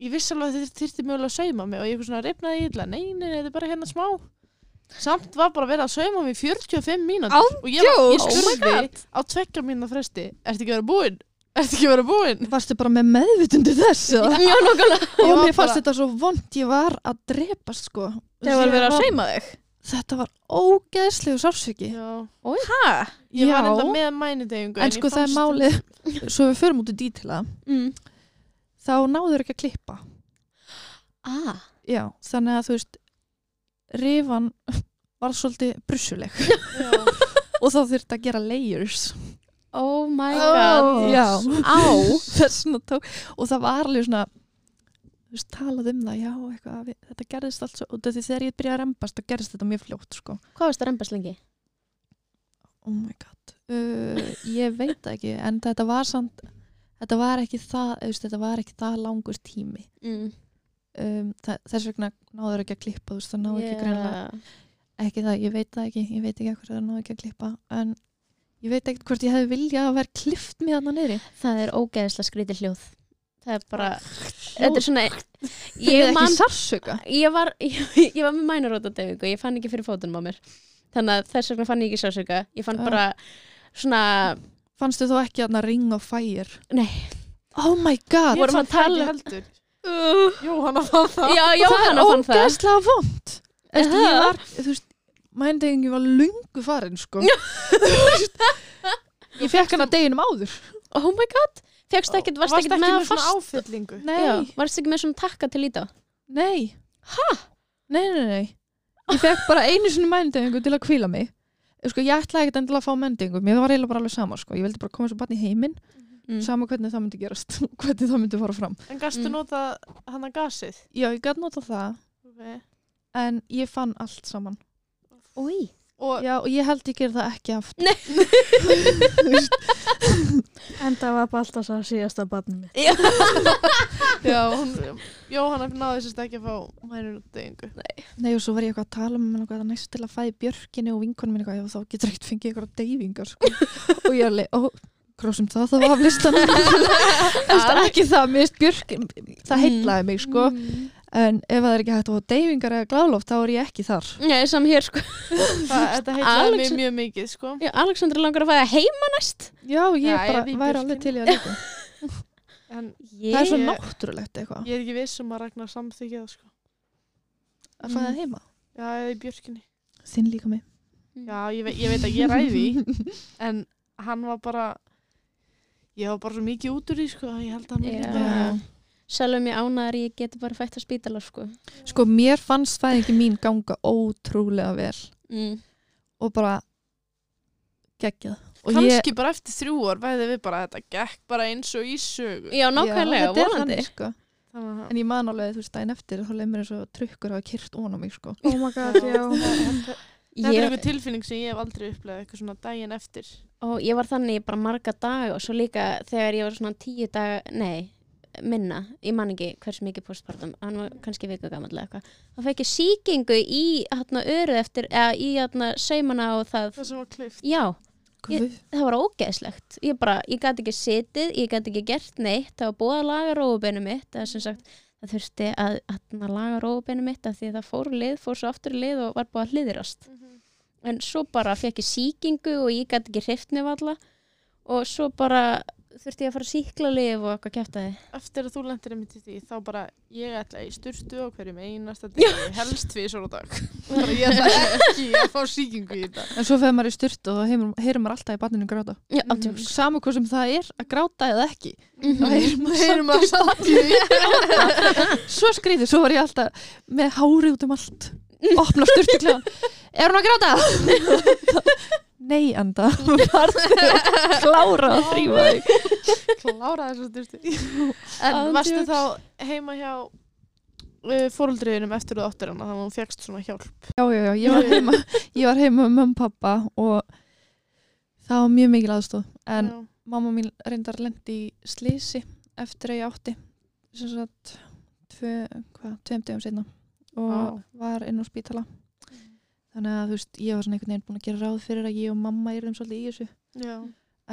ég vissi alveg að þetta þyrfti mögulega að sauma mig og ég svona reyfnaði í illa, nei, nei, þetta er bara hérna smá. Samt var bara verið að sauma mig í 45 mínútur og ég, var, ég Ándjóks. spurði á tvekja mínúna fresti, ertu ekki að vera búinn? Ertu ekki að vera búinn? Varstu bara með meðvitundu þess eða? Já, nokkulega. og mér fannst bara- þetta svo vond, ég var að drepast sko Það var Ég verið að sauma þig. Þetta var ógeðslegu sársöki Já. Hæ? Ég var enda með mænudegingu. en sko það er málið svo við förum út í dítila Mm. þá náður ekki að klippa Ah. já, þannig að þú veist rifan var svolítið brussuleg Já. og þá þurfti að gera layers Oh my Ó. god Já. Á þessna tók og það var alveg svona veist, talað um það, já, eitthvað við, þetta gerðist allt svo, og því þegar ég byrjaði að rembast þá gerðist þetta mjög fljótt, sko. Hvað varst það rembast lengi? oh my god, uh, ég veit ekki en þetta var samt þetta var ekki það, veist, þetta var ekki það langur tími. Mm. um, það, þess vegna náður ekki að klippa þú veist, það náður ekki greinlega ekki það, ég veit það ekki, ég veit ekki hvað það náður ekki að klippa en ég veit ekkert hvort ég hefði viljað að vera klift mér þarna niðri. Það er ógeðslega skrítið hljóð Það er bara Þetta er svona ég man, sársöka ég, var, ég, ég var með mænarótadefingu Ég fann ekki fyrir fótunum á mér. Þannig að þess vegna fann ég ekki sásöka Ég fann bara svona fannstu þú ekki að ring of fire? Nei. oh my god. Vorum að tala- heldur. Jóhanna fann það. Já, það Jóhanna er fann það ógeðslega vond Þú veist, mændegingi var lungu farin sko. Þú veist, ég fekk hann að deginum áður. Oh my god Fegst ekkert, varst Varst ekkert ekki með með að svona fast áfyllingu? Nei, Já, varst ekki með svona takka til líta nei. Hæ? nei, nei, nei. Ég fekk bara einu sinni mændegingu til að kvíla mig. Sko, ég ætlaði ekkert endilega að fá mændegingu mér var eiginlega bara alveg sama sko. ég vildi bara koma svo barn í heiminn. Mm. sama hvernig það myndi gerast hvernig það myndi fara fram. En gastu Mm. nota hann að gasið? Já, ég gæti nota það okay. en ég fann allt saman. Új Og já, og ég held ég gerði það ekki aftur. En það var bara alltaf það síðasta barnið mitt. já, hún, Jóhanna náði sérst ekki að fá mænur deyingu Nei. Og svo var ég eitthvað að tala með hann næst til að fæði björkinu og vinkonum minn eitthvað og þá getur ekkert fengið eitthvað deyfingar sko. og ég er alveg, ó, krossum það það var af listan ekki það, mér veist björkin það heitlaði mig sko. Mm. En ef það er ekki hægt að fá deyfingar eða gláðloft þá er ég ekki þar. Já, ég sam hér sko. Það, þetta heitlaði Alex- mig mjög mikið sko. Já, Alexander langar að fæða heima næst. Já, ég Já, bara ég í væri alveg björkinn. til í að líka En ég, Það er svo Ég- náttúrulegt eitthvað. Ég er ekki viss um að Ragnar samþykja það sko. Að fæða heima? Já, eða í björkinni. Þinn líka mig. Já, ég, veit, ég veit að ég ræði En hann var bara Ég var bara svo mikið út úr því sko að Ég held að hann vildi Já. bara Sjálfum ég ánaðar ég geti bara fætt að spítala sko Sko, mér fannst fæðingi mín ganga ótrúlega vel mm. og bara geggjað og Kanski bara eftir þrjú ár væði við bara þetta gekk bara eins og í sögu Já, er vonandi sko. En ég man alveg, þú veist, daginn eftir þá leið mér eins og trukkur hafa kyrt ón á mig, sko. Oh my god, já. Þetta er ég, einhver tilfinning sem ég hef aldrei upplegað eitthvað svona daginn eftir og ég var þannig bara marga daga og svo líka þegar ég var svona tíu daga, nei minna, ég man ekki hversu mikið postpartum hann var kannski viku gamall eða eitthvað þá fekk ég sýkingu í hérna öruð eftir, eða í hérna saumana og það, Það sem var klift já, Ég- það var ógeðslegt. Ég bara, ég gæti ekki sitið, ég gæti ekki gert neitt, það var búið að laga rófubeinu mitt það er sem sagt, það þurfti að, að laga rófubeinu mitt af því að það fór lið, fór svo aftur í lið og var búið að hliðrast. En svo bara fekk ég sýkingu og ég gæti ekki hreift nefn alla og svo bara þurfti ég að fara að síkla lif og eitthvað kæftaði Eftir að þú lendir einmitt í því þá bara ég ætla í sturtu á hverjum einasta degi helst tvið svo dag bara ég ætla ekki að fá sýkingu í þetta En svo feður maður í styrtu og þá heyrir, heyrir maður alltaf í barninu gráta. Já, Mhm. ándjóks Samu hvað sem það er að gráta eða ekki. Mhm. Þá heyrir maður samt að samt Svo skrítið, svo var ég alltaf með hári út um allt. Opna styrtuklegan. Er hún að gráta? Nei, enda. Klára að þrýfa þig. klára þessu sturtu En Ándjóks. varstu þá heima hjá uh, fóruldriðinum eftir þú áttir hana þannig að hún fegst svona hjálp Já, já, já, ég var heima, ég var heima með mömmu og pappa og það var mjög mikil aðstóð. En Já. mamma mín reyndar lendi í slísi eftir að ég átti sem sagt tveim dögum setna og Vá. var inn á spítala þannig að þú veist, ég var svona einhvern veginn búin að gera ráð fyrir að ég og mamma erum svolítið í þessu. Já.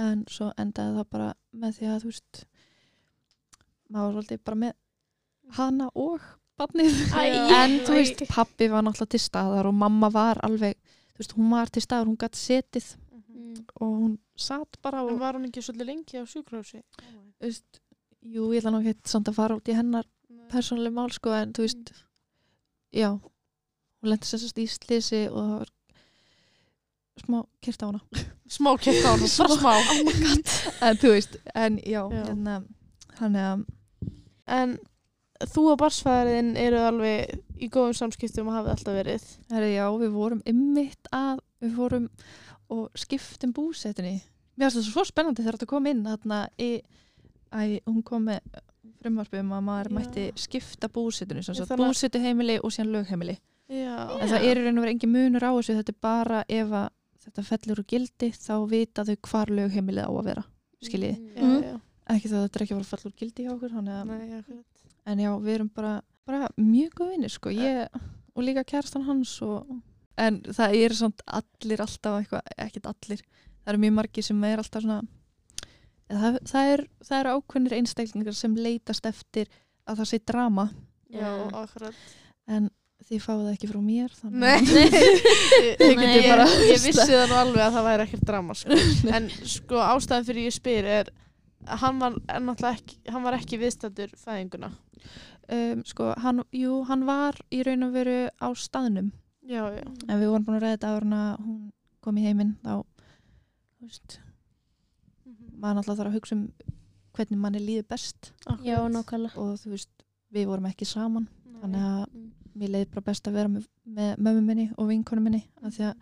en svo endaði það bara með því að þú veist maður var svolítið bara með hana og Æ, en þú veist, pappi var náttúrulega til staðar og mamma var alveg þú veist, hún var til staðar, hún gætt setið Mm. og hún satt bara En og var hún ekki svolítið lengi á sjúkrahúsi? þú veist, jú, ég ætla nú ekki samt að fara út í hennar persónuleg mál sko, en þú veist já, hún lendi sérst í slisi og það var smá kyrt á hana. Smá kett á hún, bara smá en þú veist, en já, Já. hérna þannig að En þú og barsfæðarinn eru alveg í góðum samskiptum og hafið alltaf verið. Herri, já, við vorum ymmit að við fórum og skiptum búsettinni mér finnst þetta svo spennandi þegar þetta kom inn þarna í, æ, hún kom með frumvarpi um að maður Já. mætti skipta þannig að- búsituheimili og síðan lögheimili Já. en það er í raun og verið engin munur á þessu þetta er bara ef þetta fellur úr gildi þá vita þau hvar lögheimilið á að vera skiljiði, Já, Mhm. já. ekki það að þetta er ekki að fella úr gildi hjá okkur þannig að, Nei, en já, við erum bara, bara mjög góð vinnir sko, ég og líka kærstan hans og, en það er samt allir alltaf eitthvað, ekkert allir það eru mjög margir sem er alltaf svona það, það, er, það eru ákveðnir einstaklingar sem leitast eftir að það sé drama Já, akkurat. en þið fáið það ekki frá mér þannig Nei. Ég, ég, bara ég vissi það nú alveg að það væri ekkert drama sko. en sko ástæðan fyrir ég spyr er hann var náttúrulega ekki, hann var ekki viðstættur fæðinguna. Um, sko, hann, jú, hann var í raun og veru á staðnum. Já, já, en við vorum búin að ræða þetta áður en að hún kom í heiminn þá þú veist, maður náttúrulega þarf að hugsa um hvernig manni líður best. Já, og þú veist, við vorum ekki saman þannig að Mm. Mér leiði bara best að vera með, með mömmu minni og vinkonu minni af því að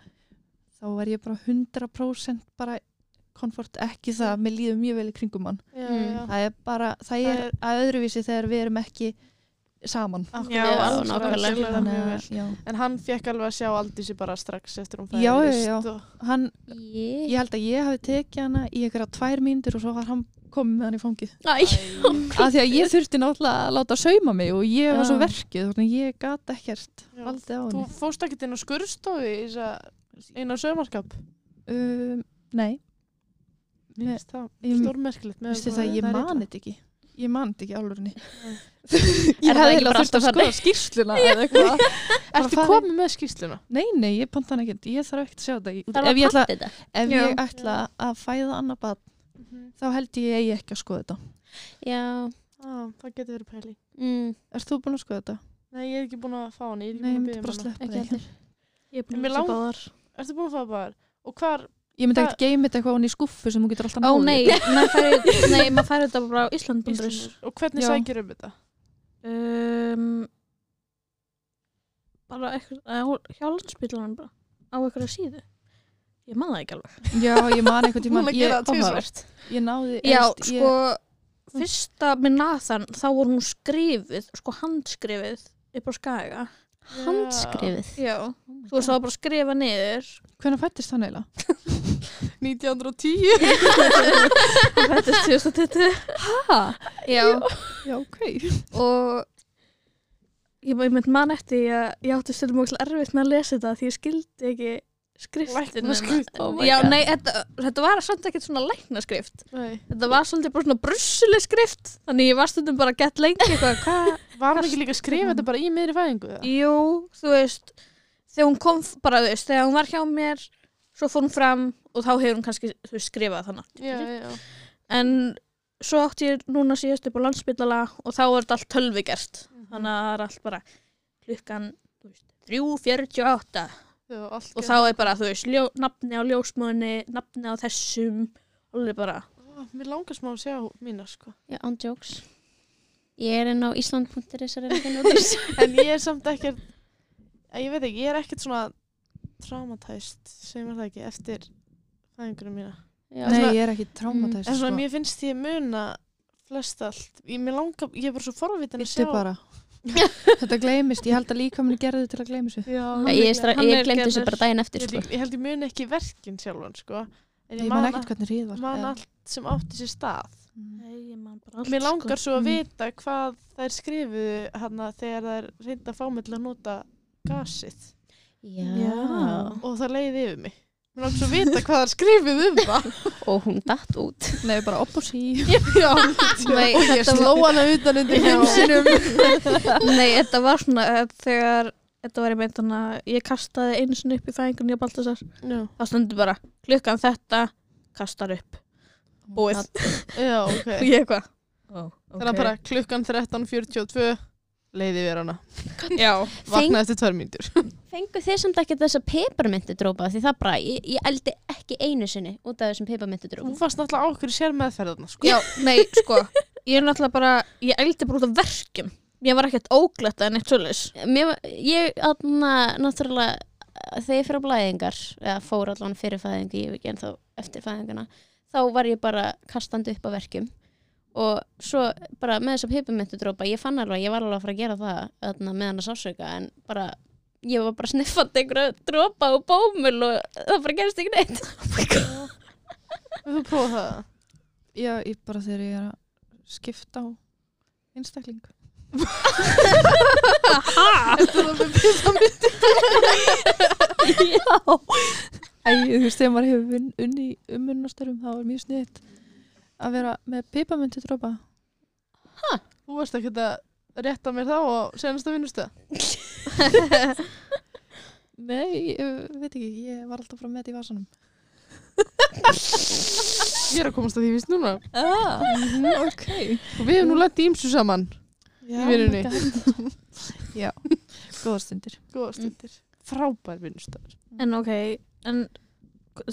þá var ég bara 100% bara komfort ekki það að mér líður mjög vel í kringum hann. Já, Mm. já. það er bara, það Það er er- að öðruvísi þegar við erum ekki saman. Já, þannig að, en hann fekk alveg að sjá Aldísi bara strax eftir hún fæðist Já, já, já. og, hann, Ég... ég held að ég hafi tekið hana í einhverja tvær mínútur og svo var hann komið með hann í fangið. Æ, af því að ég þurfti náttúrulega að láta sauma mig og ég var svo verkið þannig að ég gat ekkert þú fóst ekkert inn á skurðstofi að einn á sögmarskap um, Nei, Mér finnst það ég- stórmerkilegt með veistu hvað það, ég er man illa. þetta ekki. Ég man þetta ekki álurinn Er ég hefði bara þurft að alltaf skoða skýrsluna eða eitthvað. Ertu komið með skýrsluna? nei, nei, ég panta hann ekkert, ég þarf ekkert að sjá þetta Ég- ef ég ætla, ég að fæða annað bad þá held ég að ég ekki að skoða þetta Já. Ah, það getur verið pæli Mm, Ert þú búin að skoða þetta? Nei, ég er ekki búin að fá hann Ég er að myndi bara hana sleppa heldur. Ég er búin að sjá báðar. Ertu búin að fá það bara? Og hvar, Ég myndi ekkert geima þetta eitthvað hún í skuffu sem þú getur alltaf Ó náðið. nei, maður færi, nei, maður færi þetta bara á Ísland.is og hvernig sækir um þetta? um, bara eitthvað á, hjá landsbytlanum bara á eitthvað síðu ég man það ekki alveg. Já, ég man einhvern að ég, gera það tvisvar. ég náði já, efst, sko fyrsta með Nathan þá voru hún skrifið, sko handskrifið upp á skaga. Handskrifið. já, þú veist það var bara að skrifa niður. Ég, Hvernig fættist hann eiginlega? 1910 hann fættist 2020 Ha? já, Já, ok. Og ég, ég mynd man eftir því að ég átti stundum okkur erfitt með að lesa þetta því ég skildi ekki skriftin Læknaskrift, oh já, nei, þetta, þetta var samt ekkert svona læknaskrift. Nei. þetta var svolítið bara svona brussuleg skrift. Þannig ég var stundum bara gett lengi eitthvað, hvað, Var hann ekki líka að skrifa þetta bara í miðri fæðingu? eða? jú, þú veist þegar hún kom, bara þú veist, þegar hún var hjá mér svo fór hún fram og þá hefur hún kannski, þú veist, skrifað þannig Já, já, en svo átti ég núna síðast upp á landsbytala og þá er þetta allt tölvi gert þannig að það er allt bara klukkan þú veist, 3.48 já og þá er bara, þú veist, ljó, nafni á ljósmöðunni nafni á þessum alveg bara, Ó, Mér langar smá að sjá mína sko. Já, on jokes. Ég er inn á Ísland.is að reyna að finna út úr þessu. En ég er samt ekkert Ég veit ekki, ég er ekkert svona traumatæst, segjum það ekki, eftir fæðingunum mína. Já, Nei, svona- ég er ekki traumatæst En svona, sko. mér finnst ég muna flest allt. Ég, mér langar, ég er bara svo forvitin að sjá bara Þetta gleymist, ég held að líka mér gerði til að Já, Já, ég, glemdi þessu bara daginn eftir, sko. ég, ég held ég muni ekki verkin sjálfan sko. En Ég ég man ekkert hvernig ríð var man allt sem átti sér stað Mm. nei, ég man bara allt Mér langar sko. svo að Mm. vita hvað þær skrifuðu hana, þegar þær reynda að fá mig til að nota gasið Já. Já. og það leiði yfir mig Mér langar svo að vita hvað þær skrifuðu um það. Og hún datt út. Nei, bara upp og sí. Já, Nei, og ég sló var, hana utan undir heimsinum nei, þetta var svona eh, þegar þetta var í meint þannig að ég kastaði einu sinni upp í fæðingunni á Baltasar. Já, það stendur bara, klukkan þetta kastar upp, búið. Já ok. Og ég eitthvað oh, Þannig að bara klukkan 13.42 leiði yfir hana Vaknaði eftir tvær mínútur. Fengu þið samt ekki þessa peppermyntu drópa? Því það bara, ég, ég eldi ekki einu sinni út af þessum peppermyntu Þú drópa. fannst náttúrulega á okkur sér meðferðarna sko. já, nei, sko. Ég er náttúrulega bara, ég eldi bara út af verkjum. Ég var ekkert ógletta en eitt svolítið ég, aðna, náttúrulega, þegar ég fyrir á blæðingar, eða fór allan fyrir fæðingu, ég hef ekki ennþá eftir fæðinguna, þá var ég bara kastandi upp á verkjum og svo bara með þessa pipimintudrópa ég fann alveg, að ég var alveg að fara að gera það þarna, með hann að sásauka en bara ég var bara sniffandi einhverja drópa og bómul og það bara gerist ekki neitt. Þú prófa það? Já, ég bara þegar ég er að skipta á einstakling. Þetta er með pipamint Já. Æ, þú veist, þegar maður hefur unni í umurnastörum þá er mjög sniðt að vera með pipamöntu drópa. Þú varst ekki að rétta mér þá og senast að vinnustu Nei, ég veit ekki, ég var alltaf frá með þetta í vasanum. Ég er að komast að því vist núna Ah, ok. Og við hefum nú lett í ýmsu saman Já, Í vinnunni. Já, góða stundir. Góða stundir Frábær vinnustöður En ok, en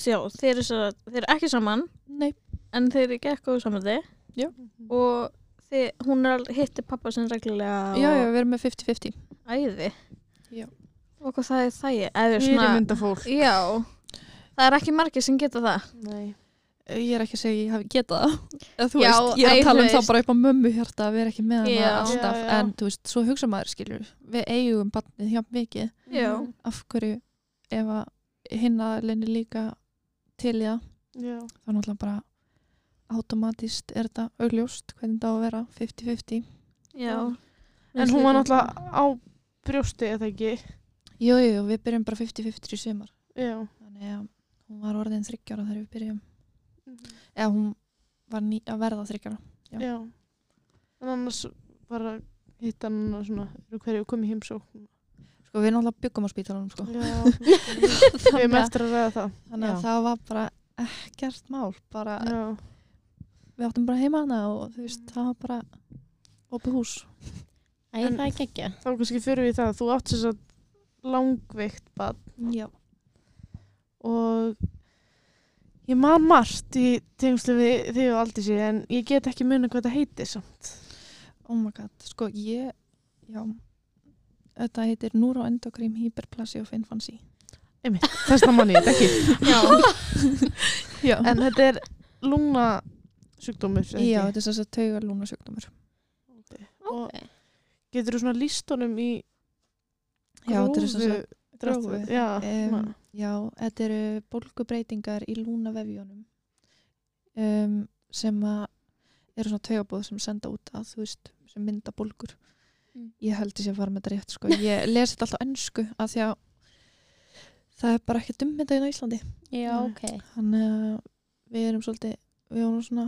já, þeir eru, svo, þeir eru ekki saman Nei, en þeir eru saman þið Já. og þið, hún er al- hittir pappa sinn reglulega já, já, og við erum með 50-50. æði Já. og hvað það er það ég eða Fyrir svona, mynda fólk já það er ekki margir sem geta það Nei Ég er ekki að segja að ég hafi getað það. Eða, þú Já, veist, ég er æ, að tala um veist. bara upp á mömmu hjarta að vera ekki með hana Já. alltaf. Já, já. En þú veist, svo hugsa maður, skilur, við eigum barnið hjá mikið. já, Af hverju ef að hinna leynir líka til það, Já þá náttúrulega bara automatist er þetta augljóst hvernig það á að vera 50-50. já En hún var náttúrulega á brjósti eða ekki Jú, jú, við byrjum bara 50-50 í sumar. Já Þannig að hún var orðin þryggjára þegar við byrjum. Eða hún var ný, að verða þryggjára. Já. Já En annars bara hitta hann svona eru hverju komið heimsókn Sko, við náttúrulega byggum á spítalunum, sko. Já Við að- að ræða það Þannig að það var bara ekkert mál. Bara, Já við áttum bara heima hana og þú veist, það var bara opið hús. Æ, En- það er geggja Þá kannski fyrir við það Þú átt þess að langveikt bad Já. og ég man margt í tengslu við þig og Aldísi en ég get ekki muna hvað það heitir samt. Oh my god, sko ég, já, þetta heitir Neuroendocrine Hyperplasia of Infancy. Einmitt, þess það man ég þetta ekki. Já. já. En þetta er lungna sjúkdómur. Já, þetta er þess að tauga lúna sjúkdómur. Og getur þú svona líst honum í Já, þetta er þess að grófu? grófu. Já, um, já, þetta eru bólgubreitingar í lúnavefjónum um, sem að eru svona taugabóð sem senda út að þú veist, sem mynda bólgur. Mm. Ég held ég sé að fara með þetta rétt, sko. Ég lesi þetta alltaf ennsku að því að það er bara ekki dummynda í Íslandi. Já, ok Þannig að við erum svolítið, við erum svona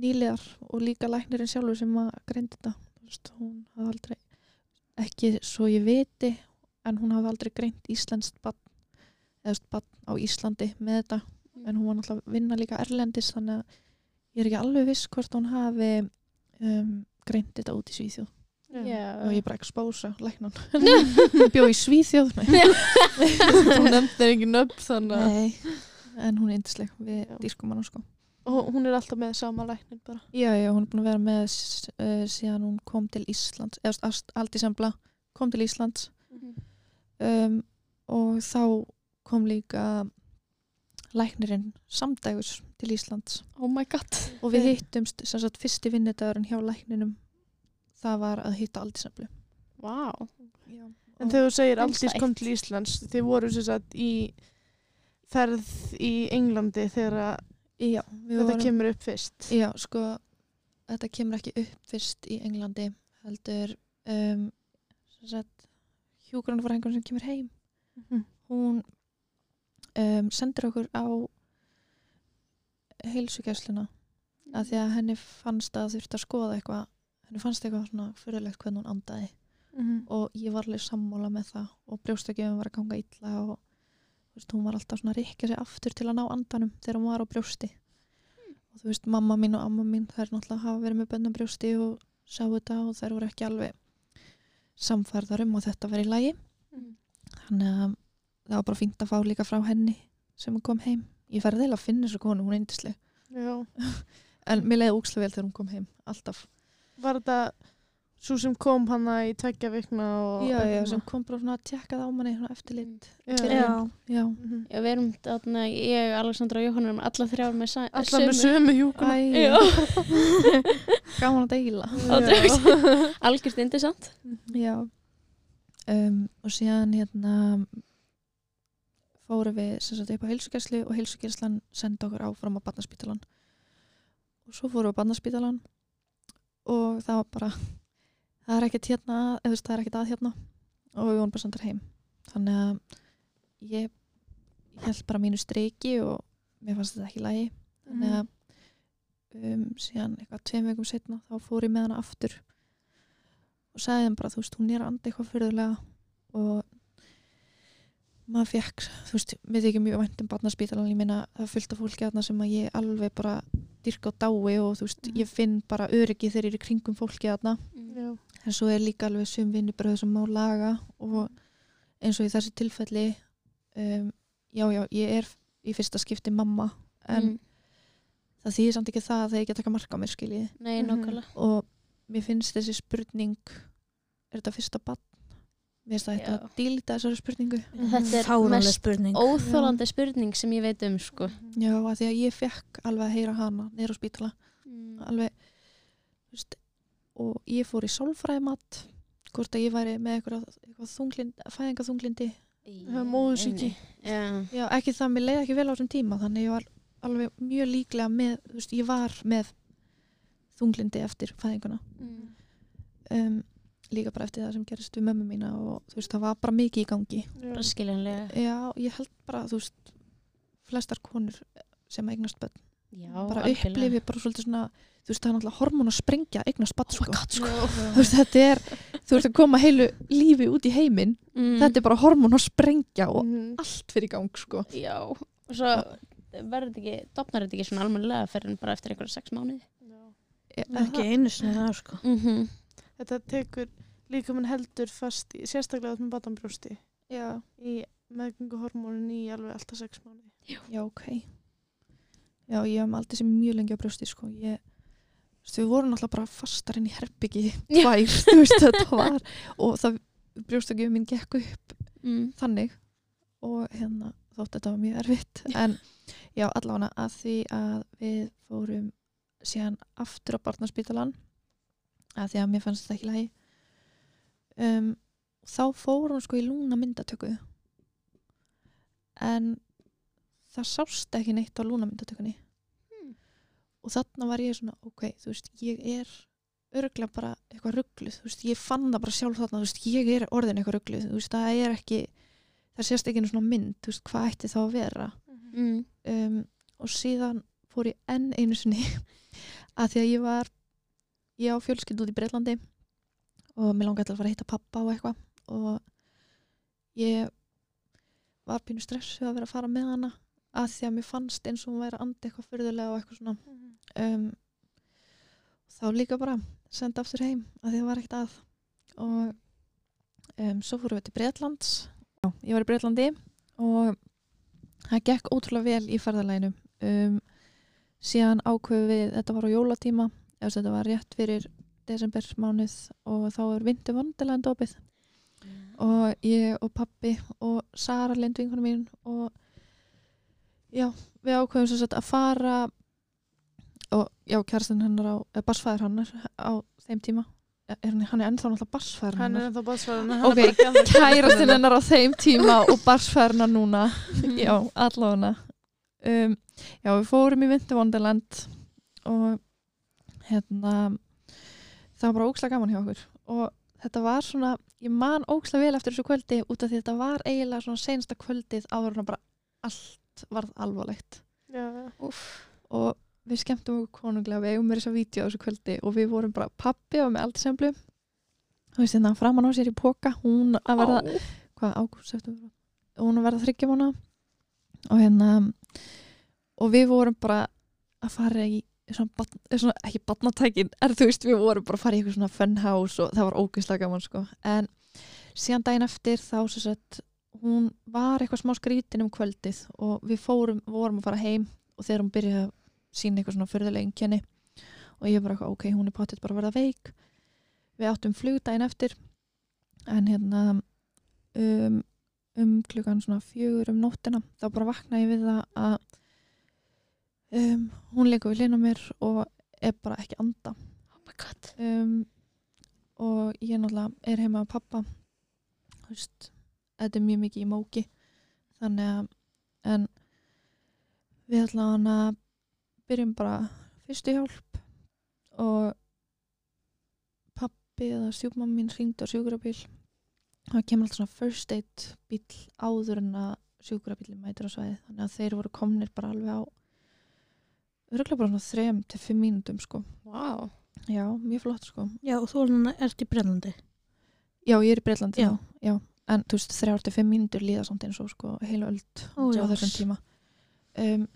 nýliðar og líka læknirinn sjálfur sem að greindi þetta. Hún hafði aldrei, ekki svo ég viti, en hún hafði aldrei greint íslenskt bann, eða bann á Íslandi með þetta. En hún var náttúrulega að vinna líka erlendis, þannig að ég er ekki alveg viss hvort hún hafi um, greint þetta út í Svíþjóð. Já, Og ég er bara expósa læknan. Hún bjó í Svíþjóð. Þú nefndir ekki nöfn þannig að. En hún er yndisleg, við dýrskum hana sko. Og hún er alltaf með sama læknin bara. Já, já, hún er búin að vera með uh, síðan hún kom til Íslands eða allt í sembla kom til Íslands. Um, og þá kom líka læknirinn samdægus til Íslands. Oh my god. Og við hittumst sem sagt fyrsti vinnudagurinn hjá lækninum. Það var að hitta aldisemblu Vá. En þegar þú segir En Aldís kom til Íslands, þið voru sem sagt í ferð í Englandi þegar að Já, þetta vorum, kemur upp fyrst. já, sko þetta kemur ekki upp fyrst í Englandi heldur um, hjúgrunarfræðingur sem kemur heim Mhm. hún um, sendir okkur á heilsugæsluna að því að henni fannst að þurfti að skoða eitthvað henni fannst eitthvað svona fyrirlegt hvernig hún andaði Mhm. og ég var alveg sammála með það og brjóstakjöfum var að ganga illa og veist, hún var alltaf svona að rikka sig aftur til að ná andanum þegar hún var á brjósti. Og þú veist, mamma mín og amma mín þær náttúrulega hafa verið með bönnum brjósti og sá þetta og þær voru ekki alveg samfærðar um að þetta veri í lagi. Mhm. þannig að það var bara fínt að fá líka frá henni sem kom heim. Ég færði eiginlega að finna þessu konu, hún er yndisleg. Já. en mér leiði úkslega vel þegar hún kom heim alltaf. Var þetta Svo sem kom hana í tveggja vikna og já, já, sem kom bara svona að tjekka það á manni svona eftirlit Já. Já. já, Mhm. Já, við erum þarna, ég, Alexandra og Jóhann erum alla þrjár með sa- Alla með sömu. sömu hjúkuna. Gaman að deila algjörst interessant. já um, og síðan hérna fórum við sem sagt upp á heilsugjærslu og heilsugjærslan sendi okkur áfram á barnaspítalan og svo fórum við á barnaspítalan og það var bara það er ekkert hérna eða það er ekkert að hérna. Og við vorum bara sendar heim. Þannig að ég held bara mínu streiki og mér fannst þetta ekki í lagi. Þannig að um, síðan eitthvað tveim veikum setna þá fór ég með hana aftur. Og sagði þeim bara, þú veist, hún er anda eitthvað fyrirlega og maður fekk, þú veist, við ekki mjög vænt um barnaspítalan, ég meina það af fólki þarna sem að ég alveg bara dyrka á dái og þú veist, Mhm. ég finn bara öryggi þegar ég er í kringum fólki þarna. Já. En svo er líka alveg sum vinnubröð sem má laga og eins og í þessi tilfelli um, já, já, ég er í fyrsta skipti mamma en Mm. það þýðir samt ekki það að það ekki að taka marka á mér skiljið Nei, Mhm. nokkala. og mér finnst þessi spurning er þetta fyrsta bann mér finnst það þetta að dílita þessari spurningu Þetta er Fáranleg mest spurning. óþólandi spurning sem ég veit um, sko. já, að því að ég fekk alveg að heyra hana neyra á spítala Mm. alveg, þú veist, og ég fór í sálfræðimat hvort að ég væri með eitthvað, eitthvað móðursýki. Já. já, ekki það, mér leiði ekki vel á þessum tíma þannig ég var alveg mjög líklega með, þú veist, ég var með þunglindi eftir fæðinguna Mm. um, líka bara eftir það sem gerist við mömmu mína og þú veist, það var bara mikið í gangi Bara skiljanlega. já, ég held bara, þú veist flestar konur sem eignast börn Já, bara algjörlega. upplifi bara svolítið svona þú veist, það er náttúrulega hormón að sprengja eignast börn, sko. sko. þú veist, þetta er þú veist að koma heilu lífi út í heiminn Mm. þetta er bara hormón að sprengja og Mhm. allt fyrir í gang, sko Já, og svo verður þetta ekki, dopnar þetta ekki svona almennilega fyrir en bara eftir einhverja sex mánuði. Er Ekki einu sinni það, sko. Mm -hmm. Þetta tekur líka minn heldur fast, í, sérstaklega með batanbrjósti, já, í meðgönguhormónin í alveg alltaf sex mánuði. já, ok já, ég hef aldrei sem mjög lengi á brjósti, sko ég veist, við vorum náttúrulega bara fastar inn í herbyggi tvær, þú veist, þetta var og það brjóstakjöfum minn gekk upp mm. þannig og hérna þótt þetta var mjög erfitt en já, allavega að því að við fórum síðan aftur á barnaspítalan að því að mér fannst þetta ekki lægi um, þá fór hún sko í lúna myndatöku en það sást ekki neitt á lúna myndatökunni. Og þarna var ég svona ok, þú veist, ég er örglega bara eitthvað ruggluð, þú veist, ég fann það bara sjálf þarna, þú veist, ég er orðin eitthvað ruggluð, þú veist, það er ekki það sést ekki einu svona mynd, þú veist, hvað ætti þá að vera. Mm. um, og síðan fór ég enn einu sinni að því að ég var ég á fjölskyld út í Breitlandi og mér langaði til að fara að hitta pappa og eitthvað. Og ég var pínu stressuð að vera að fara með hana að því að mér fannst eins og hún væri að anda eitthvað fyrðulega og eitthvað svona. Um, þá líka bara senda aftur heim að því það var ekkert að. Og um, svo fórum við til Breitlands Já, ég var í Breitlandi og það gekk ótrúlega vel í ferðalæginu um, síðan ákveðu við þetta var á jólatíma eða þetta var rétt fyrir desember mánuð og þá er vindu vandilegand opið. Og ég og pappi og Sara Lind vinkunum mín og já, við ákveðum sem sagt að fara og já, kærastinn hennar á, eða barsfæður hennar á þeim tíma. Er, hann, hann er ennþá náttúrulega barsfæður Hann er ennþá batsvarinn. Ok, kærastinn hennar á þeim tíma og barsfæður hennar núna. Já, allavega. Um, já, við fórum í Winter Wonderland og hérna það var bara ókslega gaman hjá okkur. Og þetta var svona, ég man ókslega vel eftir þessu kvöldi út af því þetta var eiginlega svona senasta kvöldið áður en bara allt varð alvarlegt. Já. og við skemmtum okkur konunglega við eigum með þessa vídeo á þessu kvöldi og við vorum bara pappi og með aldursemblu þú veist hérna framan á sér í póka hún að verða, hvað ágúst hún að verða þryggja mánu og hérna og við vorum bara að fara í svona, barn, svona ekki barnatækin, er þú veist við vorum bara að fara í eitthvað svona funhouse og það var ógeðslega gaman sko, en síðan daginn eftir þá sem sagt hún var eitthvað smá skrítin um kvöldið og við fórum, vorum að fara heim og þegar hún byrjaði að sína eitthvað svona fyrðulega einkenni og ég bara ok, hún er potið bara að verða veik. Við áttum flugdægin eftir en hérna um, um klukkan svona fjögur um nóttina þá bara vaknaði ég við það að um, hún leikur við hlina mér og er bara ekki anda. Oh my god. Um, og ég náttúrulega er heima á pappa þú veist, þetta er mjög mikið í móki þannig að en við ætlaðum að byrjum bara fyrstu hjálp og pappi eða stjúpmamma mín hringdi á sjúkrabíl það kemur alltaf svona first aid bíl áður en að sjúkrabílinn mætir á svæði þannig að þeir voru komnir bara alveg á örgulega bara svona þrem til fimm mínútum sko wow. já, mjög flott sko Já, og þú er ert í Brennlandi. Já, ég er í Breitlandi Já. já. En þú veist, þrjár til fimm mínútur líða samt eins og sko heilu öld Ó, á þessum tíma. Um,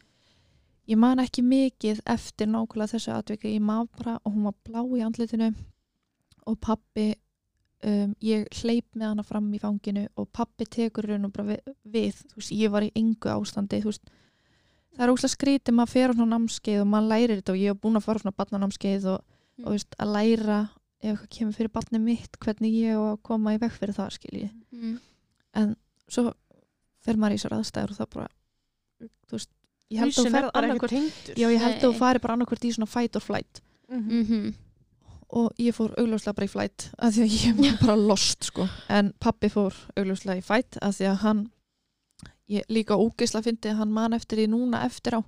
Ég man ekki mikið eftir nákvæmlega þessu atviki. Ég man bara og hún var blá í andlitinu og pappi um, ég hleyp með hana fram í fanginu og pappi tekur raun og bara við, við þú veist, ég var í engu ástandi þú veist, það er óslega skrítið maður fer á námskeið og maður lærir þetta og ég hef búin að fara á svona barnanámskeið og, Mm. og veist, að læra ef eitthvað kemur fyrir barnið mitt hvernig ég á að koma í veg fyrir það skilji mm. svo fer maður í þessar aðstæður og það bara þú veist, ég held að þú er ferð tengdur. Já, ég held að þú fari bara annarkvort í svona fight or flight. Mhm. Mm og ég fór augljóslega bara í flight af því að ég var bara lost sko. En pappi fór augljóslega í fight af því að hann ég líka ógeisla fyndi að hann man eftir því núna eftir á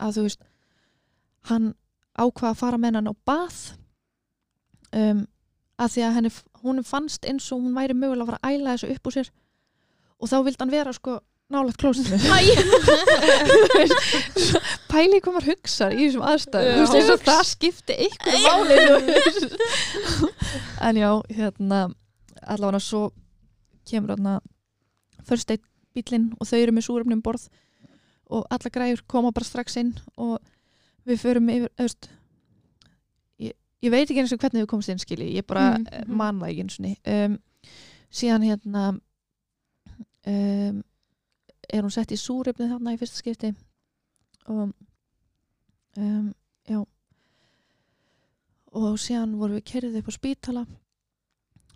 að þú veist hann ákvað að fara með hann á bath um, að því að henni, hún fannst eins og hún væri mögulega að fara að æla þessu upp úr sér. Og þá vildi hann vera sko nálægt klóstinu pæli hvað maður hugsar í þessum veist eins og það skipti ykkur máli. En já, hérna allavega svo kemur hérna first aid bílinn og þau eru með súrefnum borð. Og alla græður koma bara strax inn og við förum yfir öst, ég, ég veit ekki eins og hvernig við komumst inn skilji, ég bara mm. man það ekki eins og um, síðan hérna um, er hún sett í súrefnið þarna í fyrsta skipti. Og um, já. Og síðan vorum við kerðið upp á spítala.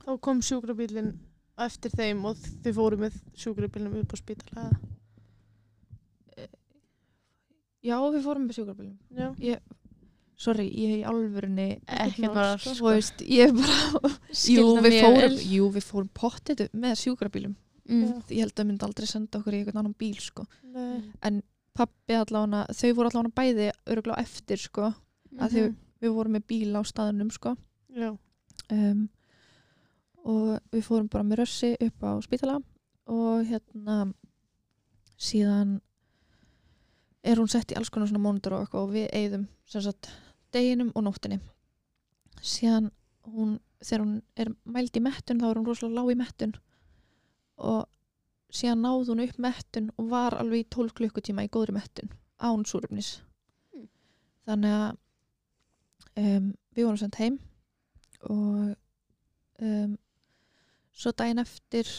Þá kom sjúkrabílinn eftir þeim og þið fóru með sjúkrabílinn upp á spítala já við fórum með sjúkrabílum Já sorry, ég í alvörunni Ekki bara þú sko. veist, ég bara jú það við, fórum, jú, við fórum pottitu með sjúkrabílum mm. ég held að þau myndi aldrei senda okkur í einhvern annan bíl sko. Nei. pappi allavega, þau voru allavega bæði öruglega eftir sko, að þau, við vorum með bíl á staðunum sko. Um, og við fórum bara með rössi upp á spítala og hérna síðan er hún sett í alls konar svona mónitor og og við eigðum sem sagt deginum og nóttinni. Síðan hún þegar hún er mæld í mettun þá er hún rosalega lág í mettun. Og síðan náði hún upp mettun og var alveg í 12 klukkutíma í góðri mettun án súrefnis. Mm. þannig að um, við vorum sendt heim og um, svo daginn eftir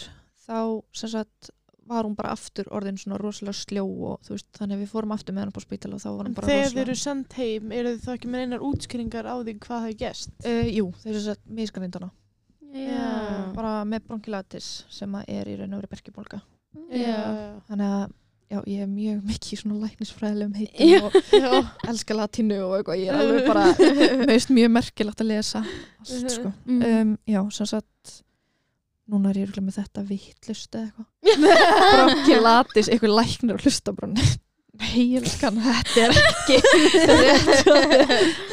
þá sem sagt var hún bara aftur orðin svona rosalega sljó og þú veist þannig að við fórum aftur með hann á spítala og þá var hann bara þegar þið rosalega eru sendt heim, eru þið þá ekki með einar útskýringar á því hvað það er gest? uh, Jú, þeir eru sett miskanindana Já. bara með bronkilatis sem að er í raun og verið berkjubólga Já. þannig að já, ég er mjög mikið í svona læknisfræðilegum heitum og Já. elska latínu og eitthvað, ég er alveg bara meist mjög merkilegt að lesa allt sko Mm. um, já, sem sagt núna er ég örugglega með þetta vittlust eða eitthvað. Bronkilatis, eitthvað læknir að hlusta bara nei, elskan, þetta er ekki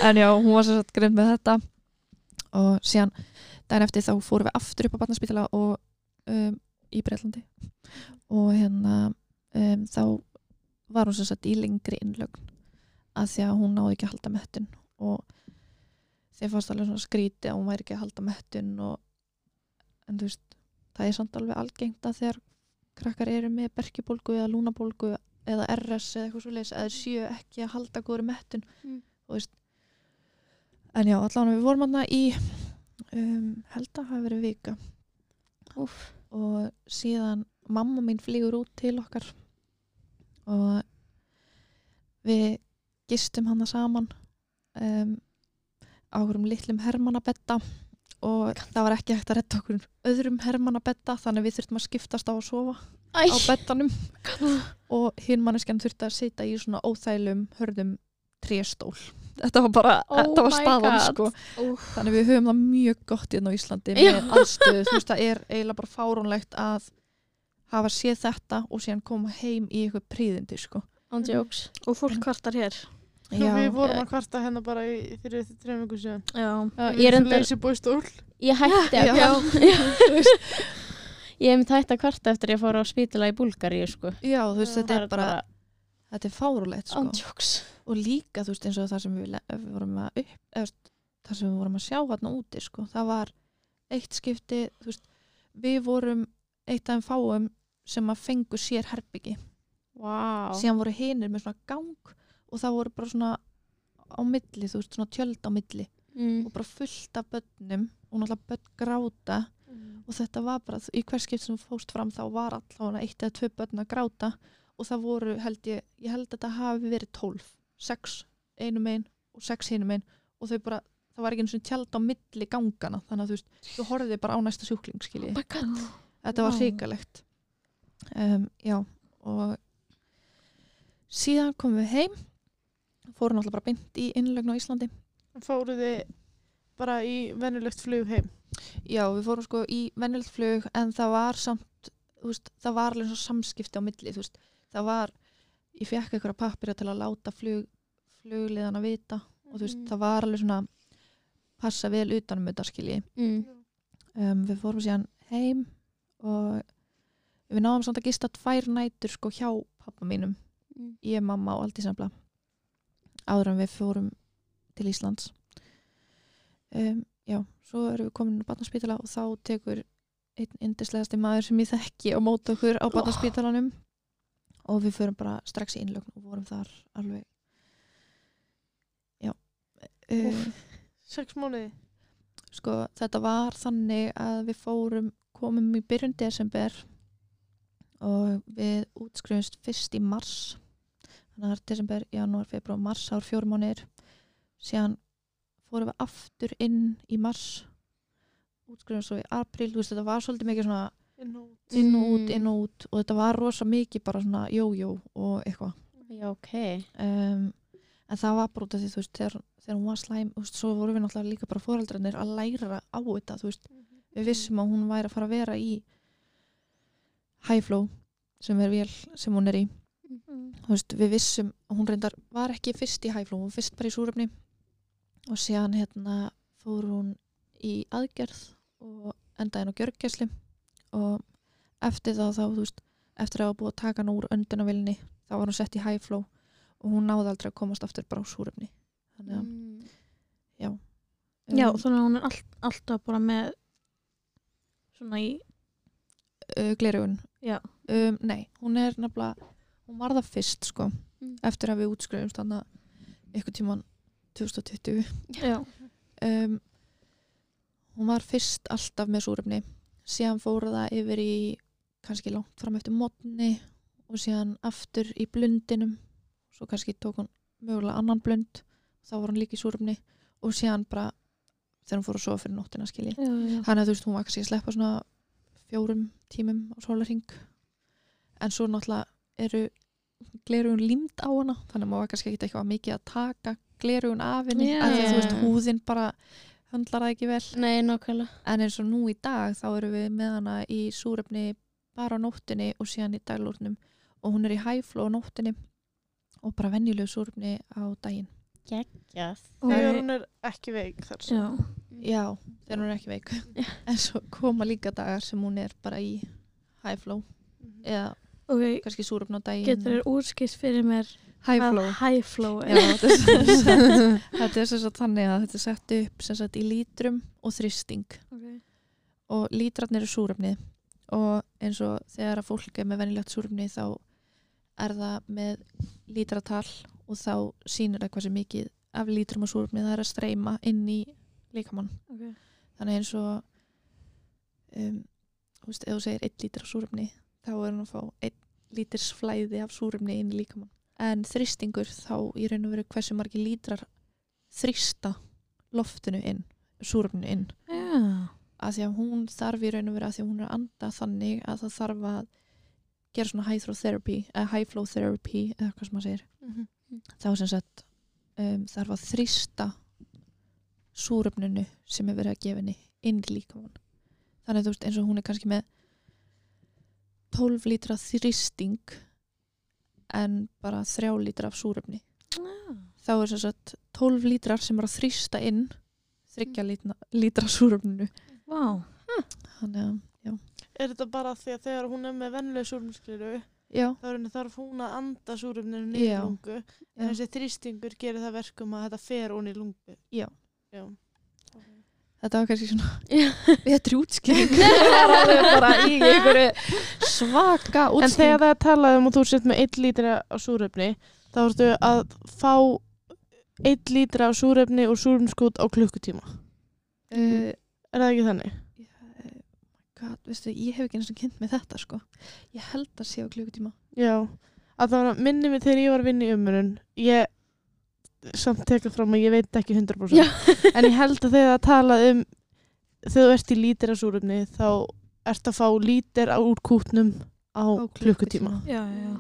en já, hún var sem sagt grein með þetta. Og síðan daginn eftir þá fórum við aftur upp á barnaspítala og um, í Breitlandi og hérna um, þá var hún sem sagt í lengri innlögn að því að hún náði ekki að halda mettun. Og þeir fannst alveg svona skríti að hún væri ekki að halda mettun og en þú veist, það er samt alveg algengt að þegar krakkar eru með berkjubólgu eða lúnabólgu eða RS eða eitthvað svo leis að þeir séu ekki að halda góður mettun Mm. en já, allan við vorum aðna í um, held að hafa verið vika Úff. og síðan mamma mín flýgur út til okkar og við gistum hana saman um, á hverjum litlum hermannabetta og það var ekki hægt að redda okkur öðrum hermann að betta þannig að við þurftum að skiptast á að sofa Æ, á bettanum og hinn manneskjan þurfti að sitja í svona óþælum hörðum tréstól. Þetta var bara, Oh þetta var staðan sko. Úff. þannig við höfum það mjög gott hérna á Íslandi með aðstöðu, þú veist það er eiginlega bara fáránlegt að hafa séð þetta og síðan koma heim í eitthvað príðindi sko. Og fólk kvartar hér. Já, við vorum að kvarta hérna bara í, fyrir þrejum viku síðan. Já. Já, ég er enda, ég hætti að Já. kvarta. Ég hef myndi hætti að kvarta eftir að ég fór á spítala í Búlgaríu, sko. Já, þú veist, þetta er bara, þetta er fárulegt sko. Og líka, þú veist, eins og það sem við, við vorum að upp, veist, það sem við vorum að sjá hérna úti, sko, það var eitt skipti, veist, við vorum eitt af þeim fáum sem að fengu sér herbyggi Vá. síðan voru hinir með svona gang og það voru bara svona á milli, þú veist, svona tjöld á milli Mm. og bara fullt af börnum og náttúrulega börn gráta. Og þetta var bara, í hvers skipt sem fóst fram þá var allavega eitt eða tvö börn að gráta. Og það voru, held ég, ég held að þetta hafi verið tólf, sex einum einn og sex hinum einn og þau bara, það var ekki eins og tjald á milli gangana, þannig að þú veist, þú horfið bara á næsta sjúkling, skilji, my god. þetta var Vá. hrikalegt. Um, já, og síðan komum við heim fórum náttúrulega bara beint í innlögn á Íslandi Fóruð þið bara í venjulegt flug heim. Já, við fórum sko í venjulegt flug en það var samt, þú veist, það var alveg samskipti á milli, þú veist, það var, ég fekk eitthvað pappir til að láta flug, flugliðan að vita og þú veist, Mhm. það var alveg svona passa vel utanum þetta skilji. Mm. Um, við fórum síðan heim og við náðum samt að gista tvær nætur sko hjá pappa mínum, Mm. ég, mamma og allt í sambla áður en við fórum til Íslands. Um, já, svo erum við komin á barnaspítala og þá tekur einn indislegasti maður sem ég þekki á mót okkur á barnaspítalanum og við förum bara strax í innlögn og vorum þar alveg já uh, Sex mánuði. sko þetta var þannig að við fórum komum í byrjun desember og við útskrifumst fyrst í mars þannig að það er desember, janúar, februar, mars fjórum mánir síðan fórum við aftur inn í mars. Útskrifumst svo í april þú veist þetta var svolítið mikið svona Inn og út. inn og út, Mm. inn og út. Og þetta var rosa mikið bara svona jójó og eitthvað. Já, ok. um, en það var bara út af því þú veist þegar, þegar hún var slæm þú veist, svo vorum við náttúrulega líka bara fóreldrarnir að læra á þetta þú veist. Við vissum að hún væri að fara að vera í high flow sem er vel sem hún er í Mm. þú veist, við vissum hún reyndar var ekki fyrst í high flow, hún var fyrst bara í súrefni og síðan hérna fór hún í aðgerð og endaði hann á gjörgæsli og eftir það þá þú veist, eftir að hafa búið að taka hann úr öndunarvilni þá var hún sett í high flow og hún náði aldrei að komast aftur bara á súrefni þannig að Mm. Já, um, þannig að hún er all, alltaf bara með svona í uh, glerugun Já. um, nei, hún er nefnilega hún var það fyrst sko Mm. eftir að við útskrifumst þannig að ykkur tíman 2020 Já, um, hún var fyrst alltaf með súrefni. Síðan fór það yfir í kannski langt fram eftir mótni og síðan aftur í blundinum. Svo kannski tók hún mögulega annan blund þá var hún líka í súrefni. Og síðan bara þegar hún fór að sofa fyrir nóttina skilji þannig að þú veist hún var kannski að sleppa svona fjórum tímum á sólarring en svo náttúrulega eru glerugun límd á hana þannig að maður var kannski ekki eitthvað mikið að taka glerugun af henni því að þú veist húðin bara höndlar það ekki vel Nei, en eins og nú í dag þá erum við með hana í súrefni bara á nóttinni og síðan í daglórnum og hún er í hæfló á nóttinni og bara venjulegu súrefni á daginn Geggjað. Þegar hún er ekki veik þar. Já. já, þegar hún er ekki veik en svo koma líka dagar sem hún er bara í hæfló Mhm. eða Ok, kannski súrefni á daginn getur þér úrskipt fyrir mér high hvað flow high flow Já, er? sem sagt- þetta er sem sagt þannig að þetta er sett upp sem sagt í lítrum og þristing Okay. og lítrarnir er súrefni og eins og þegar að fólk er með venjulegt súrefni þá er það með lítratal og þá sýnir það hversu mikið af lítrum og súrefni það er að streyma inn í líkamann Okay. þannig eins og um, þú veist, ef þú segir 1 lítur af súrefni þá er hann að fá 1 líters flæði af súrefni inn í líkamann en þristingur þá í raun og veru hversu margir lítrar þrista loftinu inn súrefninu inn. Já. að því að hún þarf í raun og vera að því að hún er að anda þannig að það þarf að gera svona high flow therapy eða high flow therapy eða hvað sem maður segir Mhm. þá sem sagt um, þarf að þrýsta súröfninu sem er verið að gefa henni inn í líkamann þannig að þú veist eins og hún er kannski með 12 lítra þrýsting en bara 3 lítra af súröfni þá er sem sagt 12 lítrar sem er að þrýsta inn 3 lítra, lítra súröfninu Vá. þannig að Er þetta bara því að þegar hún er með vennileg súrumskriru já, þá er þarf hún að anda súrumninu niður í Já. lungu en þessi þrýstingur gerir það verkum að þetta fer hún í lungu. Já. Já. Þetta var kannski svona betri útskýring bara í einhverju svaka En þegar útskýring það er talað um að þú sett með 1 lítra af súrefni þá ertu að fá 1 lítra af súrefni og súrefnskút á klukkutíma. uh, Er það ekki þannig? God, veistu, ég hef ekki eins og kynnt með þetta sko ég held að sé á klukkutíma Já. Að það var minni mig þegar ég var að vinna í umrun ég samt teka fram að ég veit ekki 100% Já. en ég held að þegar það talað um þegar þú ert í lítir af súrefni þá ert að fá lítir á úr kútnum á, klukkutíma. Já, já.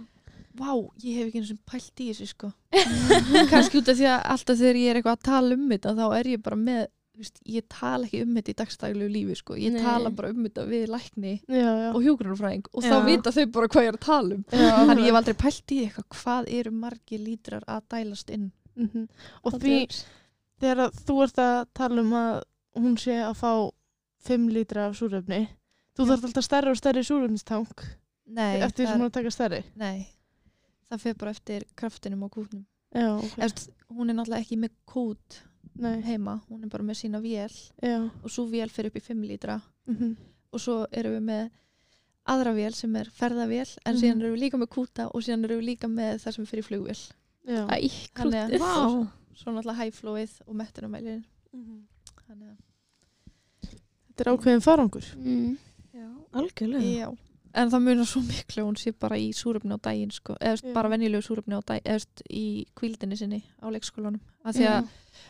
Vá, ég hef ekki eins og pælt í þessu sko kannski út af því að alltaf þegar ég er eitthvað að tala um þetta þá er ég bara með þú veist, ég tala ekki um þetta í dagstæglegu lífi sko. ég Nei. tala bara um þetta við lækni Já, já. og hjúgrunarfræðing og Já. þá vita þau bara hvað ég er að tala um Já, þannig ég hef aldrei pælt í eitthvað hvað eru margir lítrar að dælast inn Mhm. Og því þegar að þú ert að tala um að hún sé að fá 5 lítra af súrefni þú þarf alltaf stærri og stærri súrefnistank Nei, eftir það, sem hún er að taka stærri nei, það fyrir bara eftir kraftinum og kútnum Já, ok. Eftir, hún er náttúrulega ekki með kút Nei, heima, hún er bara með sína vél já. og svo vél fyrir upp í 5 lítra mhm. og svo erum við með aðra vél sem er ferðavél en Mhm. síðan erum við líka með kúta og síðan erum við líka með það sem fyrir flugvél Þannig að- svo náttúrulega hæflóið og Mhm. þannig að Þetta er ákveðin farangur. Mm. Já, algjörlega. Já. En það munar svo miklu að hún sé bara í súröfni á daginn sko, eða bara venjulegu súröfni á daginn, eða í kvíldinni sinni á leikskólanum. Af því að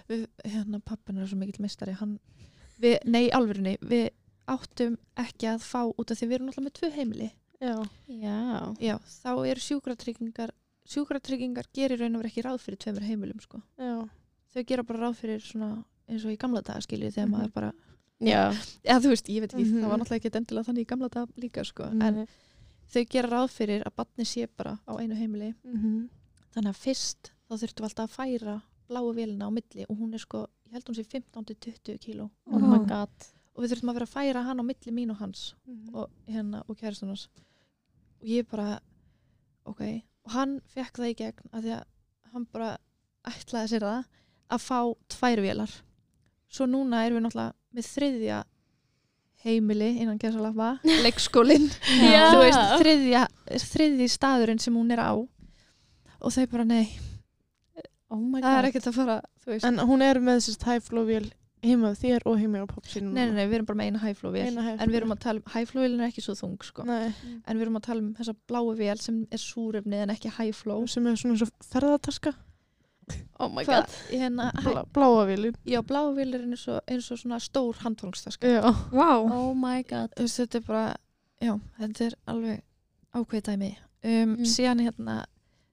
við, hérna pappin er svo mikill meistari, hann, við, nei alvörinni, við áttum ekki að fá út af því við erum náttúrulega með tvö heimili. Já. Já. Já, þá eru sjúkratryggingar, sjúkratryggingar gerir raun og verið ekki ráð fyrir tveimur heimilum sko. Þau gera bara ráð fyrir svona eins og í gamla daga skiljið þegar Mhm. maður bara, Já. eða þú veist, ég veit ekki, Mhm. það var náttúrulega ekki endilega þannig í gamla daga líka sko, en Nei. þau gera ráð fyrir að batni sé bara á einu heimili Mhm. þannig að fyrst þá þurftum við alltaf að færa bláu vélina á milli og hún er sko, ég held hún sé 15-20 kíló Oh my god. og við þurftum að vera að færa hann á milli mín og hans Mhm. og hérna og kæristunars og ég bara ok, og hann fekk það í gegn að því að hann bara ætlaði sér það að fá tvær vélar. Svo núna erum við náttúrulega með þriðja heimili innan gæsalappa, leikskólinn. Þriðja, þriðji staðurinn sem hún er á. Og þau bara nei, Oh my það er god. ekkert að fara En hún er með þessist hæflóvél heima á þér og heima á pappi sínum. nei, nei, nei, við erum bara með eina hæflóvél en við erum að tala um, hæflóvélin er ekki svo þung sko. Nei, en við erum að tala um þessa bláu vél sem er súrefni en ekki hæfló sem er svona svo ferðartaska. Oh my Hvað- god. hérna, hæ, Blá, bláa vélin. já, bláu vél er eins og, eins og svona stór handfangstaska Já. Vá. Oh my god. Þú veist, þetta er bara, já, þetta er alveg ákveðið dæmi um, Mm. síðan hérna,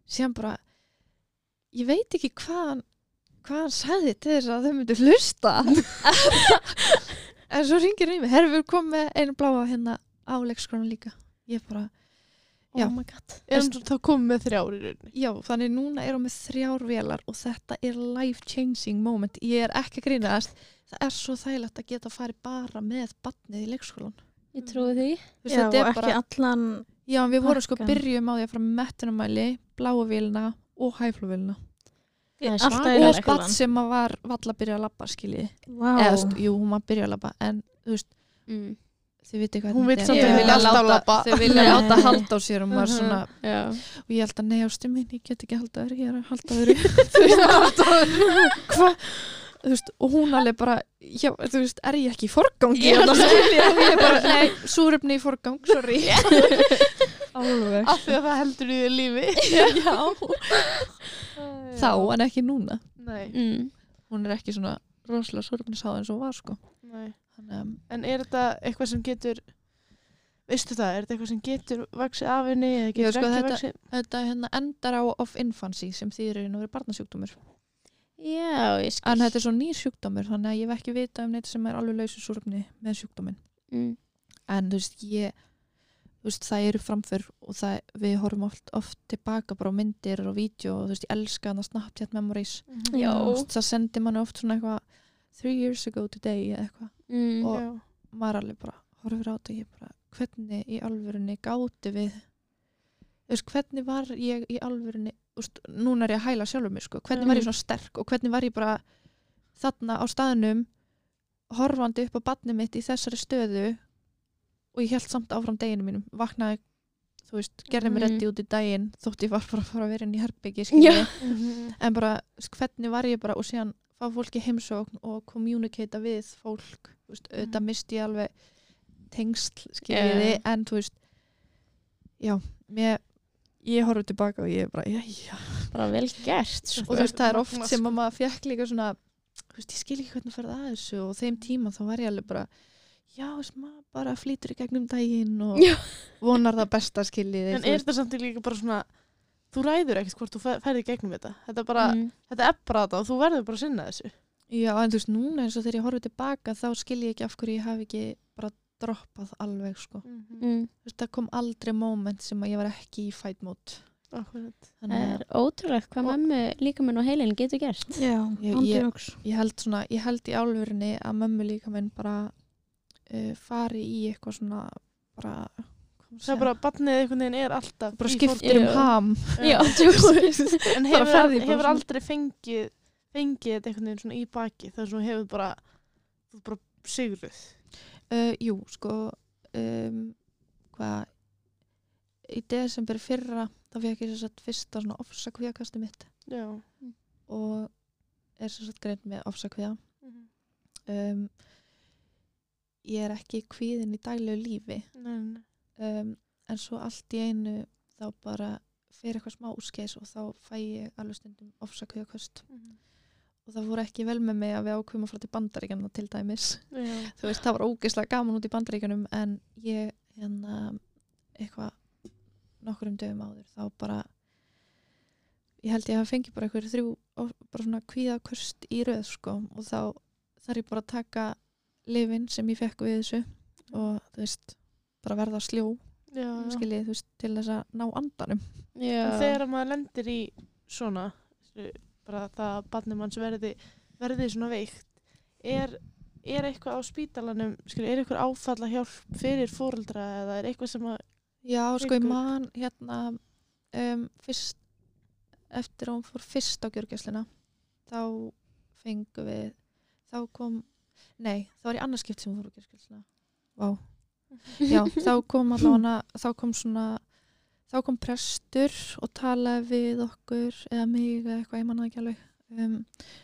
síðan bara ég veit ekki hvað hann hvað hann sagði til þess að þau myndu hlusta en svo ringir hann í mig herru við komum með einu bláa hérna á leikskólan líka ég bara, Já. Oh my god. Er hann þá komið með þrjár í rauninni? já, þannig núna er hann með þrjár vélar og þetta er life changing moment ég er ekki að grínast það er svo þægilegt að geta farið bara með batnið í leikskólan Ég trúi því. Þú veist, Já, og er ekki bara, allan já, við vorum sko byrjum á því að fara með mettunamæli, bláu vélina og hæfluvélina og batt sem að var valla að byrja að labba skiljiði, veist, jú, hún var að byrja að labba en þú veist, Mm. þið viti hvað Hún er. samt ekki vilja alltaf láta- labba. þau vilja láta halda á sér og Mhm. svona Já. og ég held að nei ástu mín, ég get ekki halda þér ég er að halda þér hvað þú veist, og hún alveg bara já, þú veist, er ég ekki í og ég bara, nei, súrefni í forgang sorry alveg Af því að það heldur í þér lífi. já. þá, en ekki núna Nei. Mm. hún er ekki svona rosalega súrefnisáð eins og hún var sko Nei. þannig að En er þetta eitthvað sem getur veistu það, er þetta eitthvað sem getur vaksið af henni eða Já, getur sko, ekki þetta- vaksið þetta hérna endar á of infancy sem þýðir einu verið barnasjúkdómur Já, ég skil. en þetta er svo nýr sjúkdómur þannig að ég hef ekki vita um neitt sem er alveg lausu súröfni með sjúkdómin Mm. en þú veist, ég veist, það eru framför og það, við horfum oft, oft tilbaka bara á myndir og vídeo og þú veist, ég elska hann að Snapchat memories Já. Þú veist, það sendir manni oft svona eitthvað three years ago today eða eitthvað Mm. Og- Já. maður alveg bara horfir á þetta og ég bara, hvernig í alvörunni gátu við þú veist, hvernig var ég í alvörunni þú veist, núna er ég að hæla sjálfur mig sko, hvernig var ég Mhm. svona sterk og hvernig var ég bara þarna á staðnum horfandi upp á badni mitt í þessari stöðu og ég held samt áfram deginu mínum vaknaði, þú veist, gerði mig Mhm. reddi út í daginn þótt ég var bara að fara að vera inn í herbyggi Já. Mhm. en bara, hvernig var ég bara og síðan fá fólki heimsókn og kommunikata við fólk veist, auðvitað misti ég alveg tengsl skiljiði, Já. en þú veist já, mér ég horfði tilbaka og ég bara, já, já Bara vel gert. sko. og þú veist, það er oft sem sko. að maður fekk líka svona þú veist, ég skil ekki hvernig ferð að þessu og þeim tíma þá var ég alveg bara já, maður bara flýtur í gegnum daginn og Já. vonar það besta skiljiði En er þetta samt líka bara svona þú ræður ekkert hvort þú fer- ferði gegnum þetta þetta er bara, Mm. þetta er bara þetta og þú verður bara að sinna þessu Já, en þú veist, núna eins og þegar ég horfði tilbaka þá skil ég ekki af hverju ég hafi ekki bara droppað alveg, sko. Mm. Þú veist, það kom aldrei moment sem að ég var ekki í fight mode. Akkurat. Það er ótrúlegt hvað mömmu líka minn og heilin getur gert. Já, Ég- að ég held svona, ég held í álfurinni að mömmu líka minn bara uh, fari í eitthvað svona bara, hvað það er bara, barnið einhvern veginn er alltaf bara skiptir um ham. Já, en hefur, ferði hefur aldrei fengið fengið þetta einhvern veginn svona í baki þar sem hefur bara bara sigruð. Uh, jú, sko, um, hvað, í desember fyrra þá fekk ég sér satt fyrsta svona ofsakvíakasti mitt. Já. Og er sér satt greint með ofsakvíða. Mhm. um, ég er ekki kvíðin í daglegu lífi Nei, nei. um, en svo allt í einu þá bara fer eitthvað smá úskeis og þá fæ ég alveg stundum ofsakvíðaköst Mhm. og það voru ekki vel með mig að við ákveðum að fara til bandaríkjana til dæmis Já. þú veist, það var ógeðslega gaman út í bandaríkjunum en ég hérna eitthvað nokkur um dögum áður þá bara ég held ég að fengi bara eitthvað þrjú bara svona kvíðaköst í röð sko og þá þarf ég bara að taka lifin sem ég fekk við þessu og þú veist, bara verða sljó Já, já. skiljið, þú veist, til þess að ná andanum. Þegar maður lendir í svona bara það að barnið manns verði verði svona veikt er, er eitthvað á spítalanum skilur, er eitthvað áfalla hjálp fyrir fóreldra eða er eitthvað sem að Já, sko, ég man hérna um, fyrst eftir að hún fór fyrst á gjörgæslina þá fengum við þá kom, nei, þá var ég annarskipt sem hún fór á gjörgæslina Vá, já, þá kom allavega þá kom svona þá kom prestur og talaði við okkur eða mig eða eitthvað, ég manna ekki alveg. Um,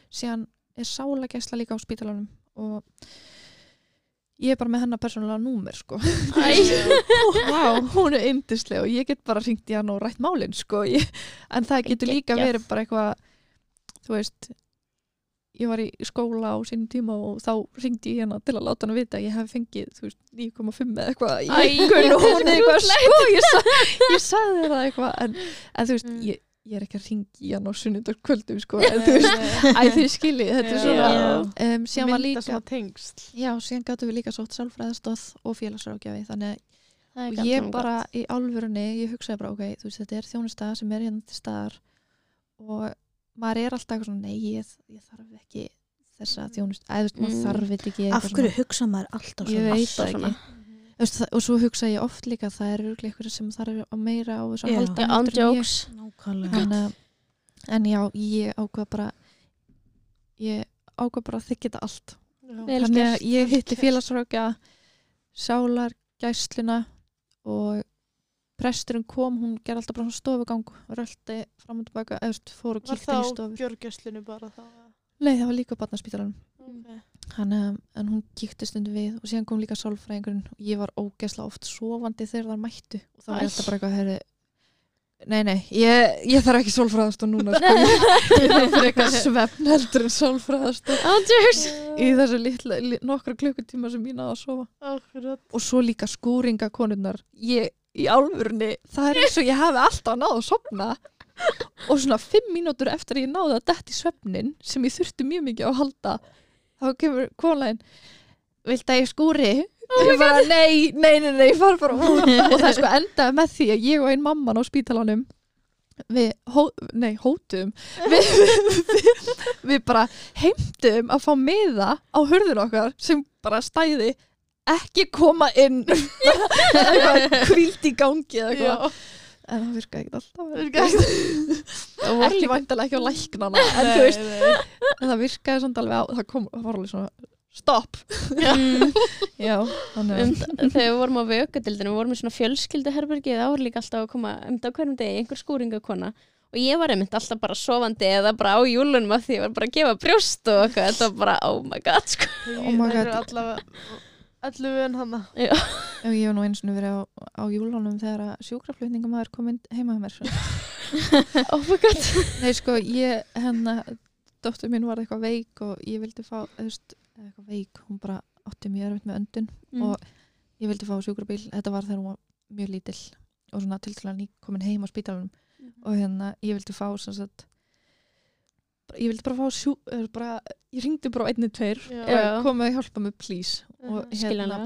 síðan er sálagæsla líka á spítalanum og ég er bara með hennar persónulega númer sko. Vá, hún er yndislega og ég get bara ringt í hann og rætt málinn sko. Ég, en það getur líka verið bara eitthvað þú veist ég var í skóla á sínum tíma og þá ringdi ég hérna til að láta hann vita að ég hef fengið þú veist 9,5 eða eitthvað í einhvern og hún eitthvað sko ég, sa, ég sagði það eitthvað en, en þú veist, Mm. ég, ég er ekki að ringi hann á sunnundar sko en þú veist, æ þið skiljið þetta er svona Já. um, síðan var mynda líka já, síðan gáttum við líka sótt sálfræðastóð og félagsrákjafi þannig að og ég bara gott. í álfurunni, ég hugsaði bara ok, þú veist þetta er þjónustæða sem er hérna til staðar og maður er alltaf eitthvað svona, nei ég, ég þarf ekki þessa þjónust, eða þú veist, maður Mm. þarf þetta ekki Af hverju hugsa maður alltaf Ég svona? veit Alltaf svona. veist, og svo hugsaði ég oft líka að það er örglega eitthvað sem þarf að meira á þess að halda en. Nákvæmlega. en, en já, ég ákvað bara ég ákvað bara að þykja þetta allt þannig að ég hitti félagsrákja sálar, gæsluna og presturinn kom, hún ger alltaf bara stofugang röldi fram og tilbaka, eða fór og var kíkti það inn í á stofu. gjörgæslinu bara þá Nei, það var líka á barnaspítalanum. Okay. hann, um, en hún kíkti stundum við og síðan kom líka sálfræðingurinn og ég var ógesla oft sofandi þegar það mættu og þá var alltaf bara eitthvað herri, Nei, nei, ég, ég þarf ekki sálfræðast og núna sko, ég, ég þarf fyrir eitthvað svefn heldur en sálfræðast í þessu litla, li, nokkra klukkutíma sem ég náða að sofa. Akkurat. og svo líka skúringakonurnar. Ég í álfurni, það er eins og ég hafi alltaf náða að sopna og svona fimm mínútur eftir að ég náði að detta í svefnin sem ég þurfti mjög mikið að halda þá kemur konlegin vilt að ég skúri? ég bara nei, nei, nei, nei, og það sko endaði með því að ég og einn mamman á spítalanum við, hó, nei, hótum við, við, við bara heimtum að fá miða á hurðin okkar sem bara stæði ekki koma inn. Kvílt í gangi eða eitthvað. En það virkaði ekkert alltaf. Það var ekki væntalega ekki á læknana en þú veist, en það virkaði samt alveg á það kom, það var alveg svona stopp. Já, þannig um, að þegar við vorum á vökadildinu, við vorum í svona fjölskylduherbergi það voru líka alltaf að koma um dag hverjum degi einhver skúringakona. Og ég var einmitt alltaf bara sofandi eða bara á júlunum af því ég var bara að gefa brjóst og eitthvað, þetta var bara oh my god sko. Oh my God. Allavega allavega en hana. Ef ég hef nú eins og verið á, á júlunum þegar að sjúkraflutningamæður kom inn heima með mér oh my god. Nei sko, ég, hennar dóttur mín var eitthvað veik og ég vildi fá, veist, eða eitthvað veik hún bara átti mjög erfitt með öndun Mm. og ég vildi fá sjúkrabíl. Þetta var þegar hún var mjög lítill og svona til til að ný komin heim á spítalunum og hérna, ég vildi fá bara- ég vildi bara fá sjú, bara, ég ringdi bara einni tveir komið að hjálpa mig please. Og hérna,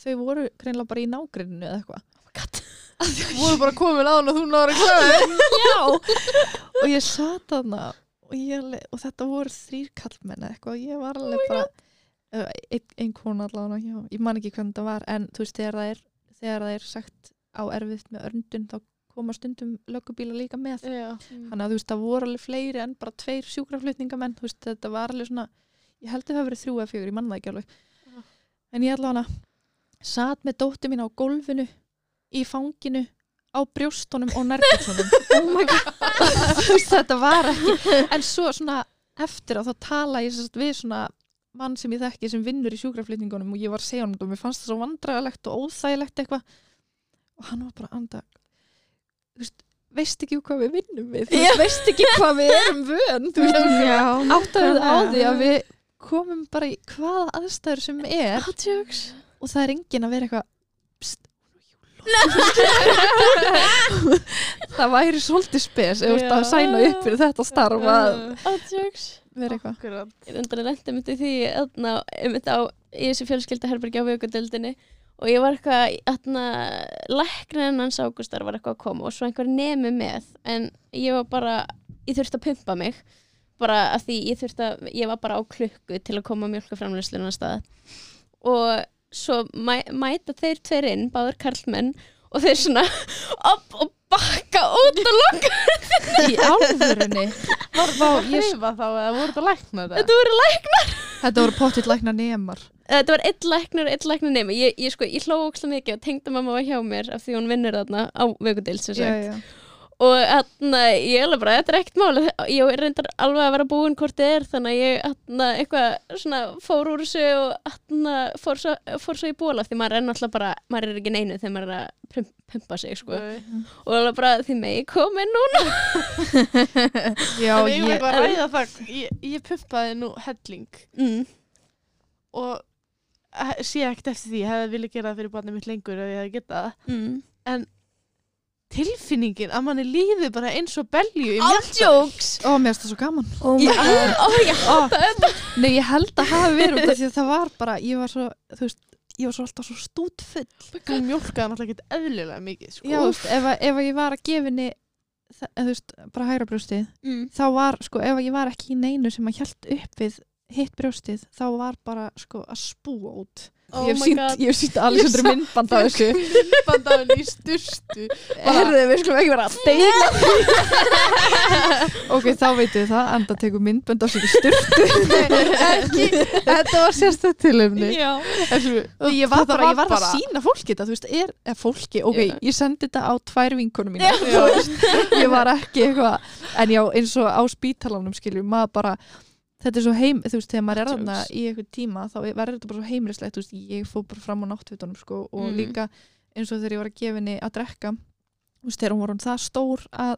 þau voru greinlega bara í nágrinu eða eitthvað. Voru bara komin á hann og þú náður að klæða. og ég sat þarna og, og þetta voru þrýr kallmenn eitthvað og ég var alveg bara uh, ein, ein kona allavega já, ég man ekki hvernig það var en þú veist þegar það er þegar það er sagt á erfitt með örndun þá koma stundum löggubíla líka með. Já. þannig að þú veist það voru alveg fleiri en bara tveir sjúkraflutningamenn. Þú veist þetta var alveg svona ég held að það hafi verið þrjú eða fjögur, ég manna það ekki alveg. Já. en ég allavega satt með dóttir mín á gólfinu í fanginu á brjóstunum og nærbuxunum. Oh Þú veist, þetta var ekki en svo svona eftir að þá tala ég sérst við svona mann sem ég þekki sem vinnur í sjúkraflutningunum og ég var að segja hann og mér fannst það svo vandræðalegt og óþægilegt eitthvað. Og hann var bara anda þú veist, veist ekki hvað við vinnum við? Þú veist, ekki hvað við erum vön þú veist, áttaðu á því að við komum bara í hvaða aðstæður sem er Andrews og það er enginn að vera eitthvað pst, það væri svolítið spes ef að Já. sæna upp fyrir þetta starf að Andrews vera eitthvað. Ég undan að lenda myndi því öðna, einmitt á, í þessi fjölskyldaherbergi á vökudeldinni og ég var eitthvað öðna, læknirinn hans Ágústar var eitthvað að koma og svo einhver nemi með en ég var bara, ég þurfti að pumpa mig. Bara að því ég þurfti að ég var bara á klukku til að koma mjölkaframleyslunum að stað. Og svo mæ, mæta þeir tveir inn, báður karlmenn og þeir svona upp og bakka út og loka í alvörunni Var það að hrifa þá eða voru þetta lækna þetta? þetta voru læknar þetta voru pottitt lækna nemar Þetta var einn læknir og einn læknir nemi. Ég, ég, sko, ég hló ókslega mikið og tengda mamma var hjá mér af því hún vinnur þarna á vökudil sem sagt. já. Og þarna, ég er alveg bara, þetta er ekkert mál. Ég er reyndar alveg að vera búin hvort þið er þannig að ég þarna, eitthvað svona fór úr þessu og þarna, fór, fór svo í bóla því maður er náttúrulega bara, maður er ekki neinu þegar maður er að pump, pumpa sig sko. Nei. Og alveg bara því megi komin núna. já, En ég var að ræða það. Ég, ég pumpaði nú helling Mm. og eh, sé ekkert eftir því. Ég hefði viljað gera það fyrir barnið mitt lengur ef ég hefði getað það. Mm. Tilfinningin að manni líði bara eins og belju í Ándjóks! ó, mér finnst það svo gaman Oh god. ó, ég Ó, nei, ég held að hafi verið út af því að það var bara, ég var svo þú veist, ég var svo alltaf svo stútfull Þú mjólkaði náttúrulega ekkert eðlilega mikið, sko. já, þú veist, ef, ef ég var að gefa henni það- þú veist, bara hægra brjóstið Mm. þá var, sko, ef ég var ekki í neinu sem að hjælt upp við hitt brjóstið þá var bara, sko, að spúa út Oh ég hef my sínt, Alessandri myndband af þessu Myndbandaðin í sturstu. Herðu, við skulum ekki vera að deila Ok, þá veitum við það Anda tekur myndband af sér í styrtu ekki, þetta var sérstætt tilumni. Já. Ég var bara, ég var að sína fólki þetta Þú veist, er, er fólki Ok, Já. ég sendi þetta á tvær vinkonum mína veist, Ég var ekki eitthvað En já, eins og á spítalanum skiljum Maður bara Þetta er svo heim, þú veist, þegar maður er Jokes. í einhvern tíma, þá verður þetta bara svo heimilislegt, þú veist, ég fór bara fram á náttvitunum, sko, og Mm. líka eins og þegar ég var að gefa henni að drekka, þú veist, þegar hún var hún það stór að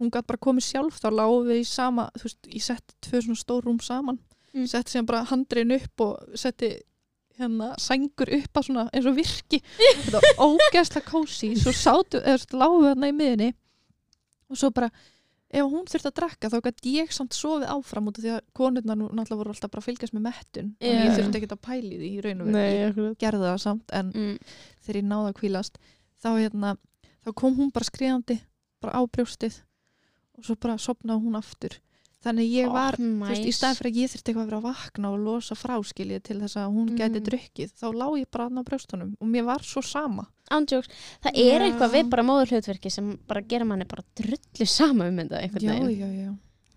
hún gæti bara komið sjálf þá lágum við í sama, þú veist, ég setti tvö svona stór rúm saman, Mm. setti síðan bara handriðin upp og setti hérna sængur upp að svona eins og virki þetta var ógeðslega kósi svo sátu, eða lágum við hérna í miðinni og svo bara ef hún þurfti að drekka þá gæti ég samt sofið áfram út af því að konurnar nú náttúrulega voru alltaf bara að fylgjast með mettun Já. en ég þurfti ekki að pæli því í raun og veru Nei, Ég gerði það samt en Mm. þegar ég náði að kvílast þá, hérna, þá kom hún bara skriðandi bara á brjóstið og svo bara sopnaði hún aftur þannig ég var, þú veist, í staðin fyrir að ég þurfti eitthvað að vera að vakna og losa fráskilið til þess að hún gæti Mm. drukkið þá lá ég bara hann á brjóstunum og mér var svo sama Andjóks, það er Já. eitthvað við bara móður hlutverki sem bara gera manni bara drullu sama um þetta einhvern já, veginn. já, já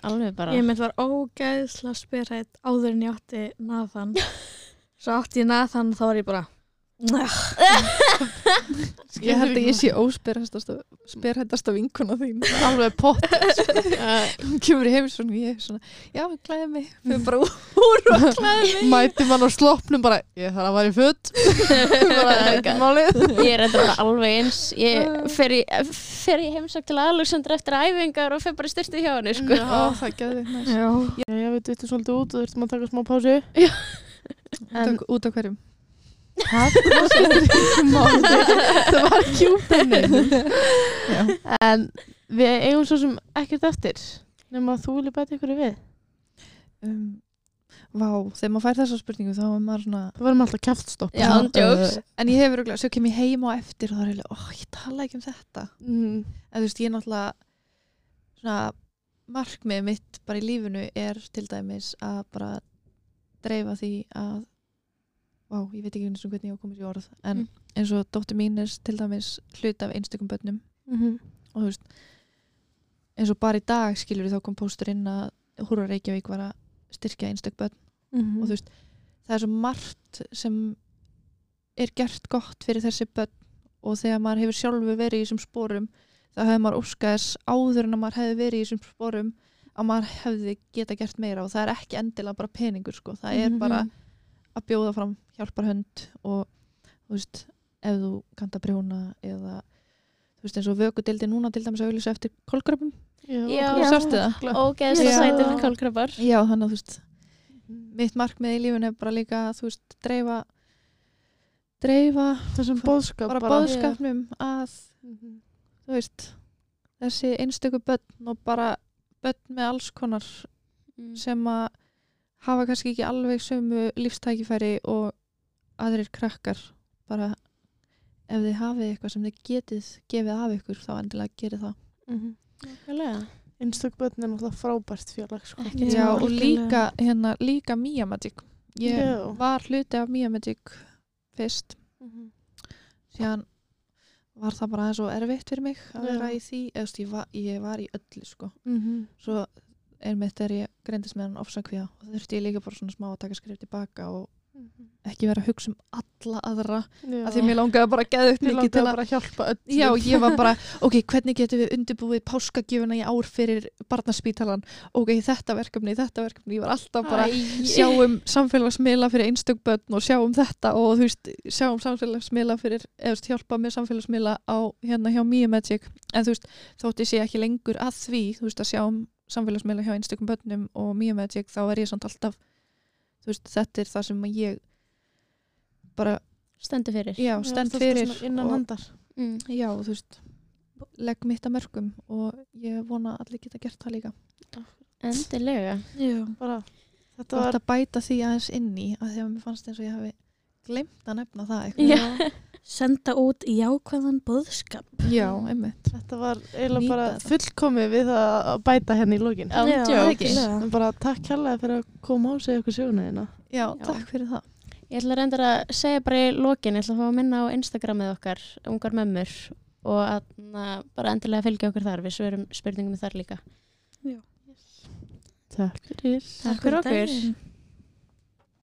Alveg bara. Ég mynd var ógæðslega spyrrætt áður en ég átti Nathan. Svo átti ég Nathan þá var ég bara ég held að ég sé óspyrhættasta vinkuna þín. Alveg pott. hún kemur í heimsson og ég er svona já, ég klæði mig, fyrir bara úr og klæði mig. Mæti mann á sloppnum bara, ég þarf að í futt. Ég er þetta bara alveg eins. Ég fer í, fer í heimsók til Alexander eftir æfingar og fer bara í styrtu hjá henni, sko. Það gæði næst. Ég veit, við svolítið út og þurftum að taka smá pásu. út á hverjum Það það var já. En við eigum svo sem ekkert eftir. Nefnum að þú vilja bæta ykkur við. um, Vá, þegar maður fær þessa spurningu þá er maður svona Það varum alltaf kæftstopp. En ég hefur örugglega, svo kem ég heim á eftir og það er eiginlega, ó, ég tala ekki um þetta Mm. En þú veist, ég er náttúrulega svona markmið mitt bara í lífinu er til dæmis að bara dreifa því að Vá, ég veit ekki einu sem hvernig ég á að koma sér í orð en Mm. eins og dóttir mín er til dæmis hlut af einstökum börnum. Mm og þú veist eins og bara í dag skilur þá kom póstur inn að Húra Reykjavík var að styrkja einstök börn. -hmm. og þú veist, það er svo margt sem er gert gott fyrir þessi börn. Og þegar maður hefur sjálfu verið í þessum sporum þá hefur maður óskaðis áður en að maður hefði verið í þessum sporum að maður hefði geta gert meira. Og það er ekki endilega bara peningur sko, það er bara að bjóða fram hjálparhönd og þú veist, ef þú kannt að brjóna eða þú veist eins og vökudildi núna til dæmis að auðlýsa eftir kolkrabum Já. og? Ógeðslega Já. sætir kálkrabbar. Já, þannig að þú veist mitt markmið í lífun er bara líka að þú veist, dreifa dreifa Þessum bóðskap bara, bara. bóðskapnum að Mhm. þú veist þessi einstöku börn og bara börn með alls konar Mm. sem að hafa kannski ekki alveg sömu lífstækifæri og aðrir krakkar bara ef þið hafið eitthvað sem þið getið gefið af ykkur þá endilega gerið það Mhm. Nákvæmlega. Einstök börn er náttúrulega frábært félag sko. Já, og líka, hérna, líka Mia Magic ég Já. var hluti af Mia Magic fyrst Mhm. síðan var það bara aðeins svo erfitt fyrir mig að vera í því eða ég var, ég var í öllu sko Mhm. svo einmitt er ég greindist með hann ofsakvíða og þurfti ég líka bara svona smá að taka skrif tilbaka og Mhm. ekki vera að hugsa um alla aðra Já. af því mér langaði bara að geða upp mikið til að að hjálpa öllum. Já, ég var bara, ok, hvernig getum við undirbúið páskagjöfuna í ár fyrir barnaspítalan ok, þetta verkefni, þetta verkefni ég var alltaf bara sjáum samfélagsmiðla fyrir einstök börn og sjáum þetta og þú veist, sjáum samfélagsmiðla fyrir, eða hjálpa með samfélagsmiðla á hérna hjá Mia Magic en þú veist, þótt ég sé ekki lengur að því þú veist, að sjáum samfélagsmiðla hjá einstökum börnum og Mia Magic, þá er ég samt alltaf veist, þetta er það sem ég bara, Stendur fyrir. já, stend fyrir Innan og, handar. Mm. já, þú veist legg mitt að mörgum og ég vona að allir geta gert það líka Endilega. Já. Bara, þetta Gott var... að bæta því aðeins inn í að því að mér fannst eins og ég hafi glemt að nefna það eitthvað. Já. Senda út jákvæðan boðskap. Já, einmitt. Þetta var eiginlega bara fullkomið við að bæta hérna í. En bara takk kærlega fyrir að koma á og segja okkur söguna þína. Já, Já. takk fyrir það. Ég ætla reyndar að segja bara í lokin, ég ætla að fá að minna á Instagramið okkar, ungar mömmur og að na, bara endilega fylgja okkur þar, við svörum spurningum þar líka. Takk fyrir. Takk fyrir okkur. daginn.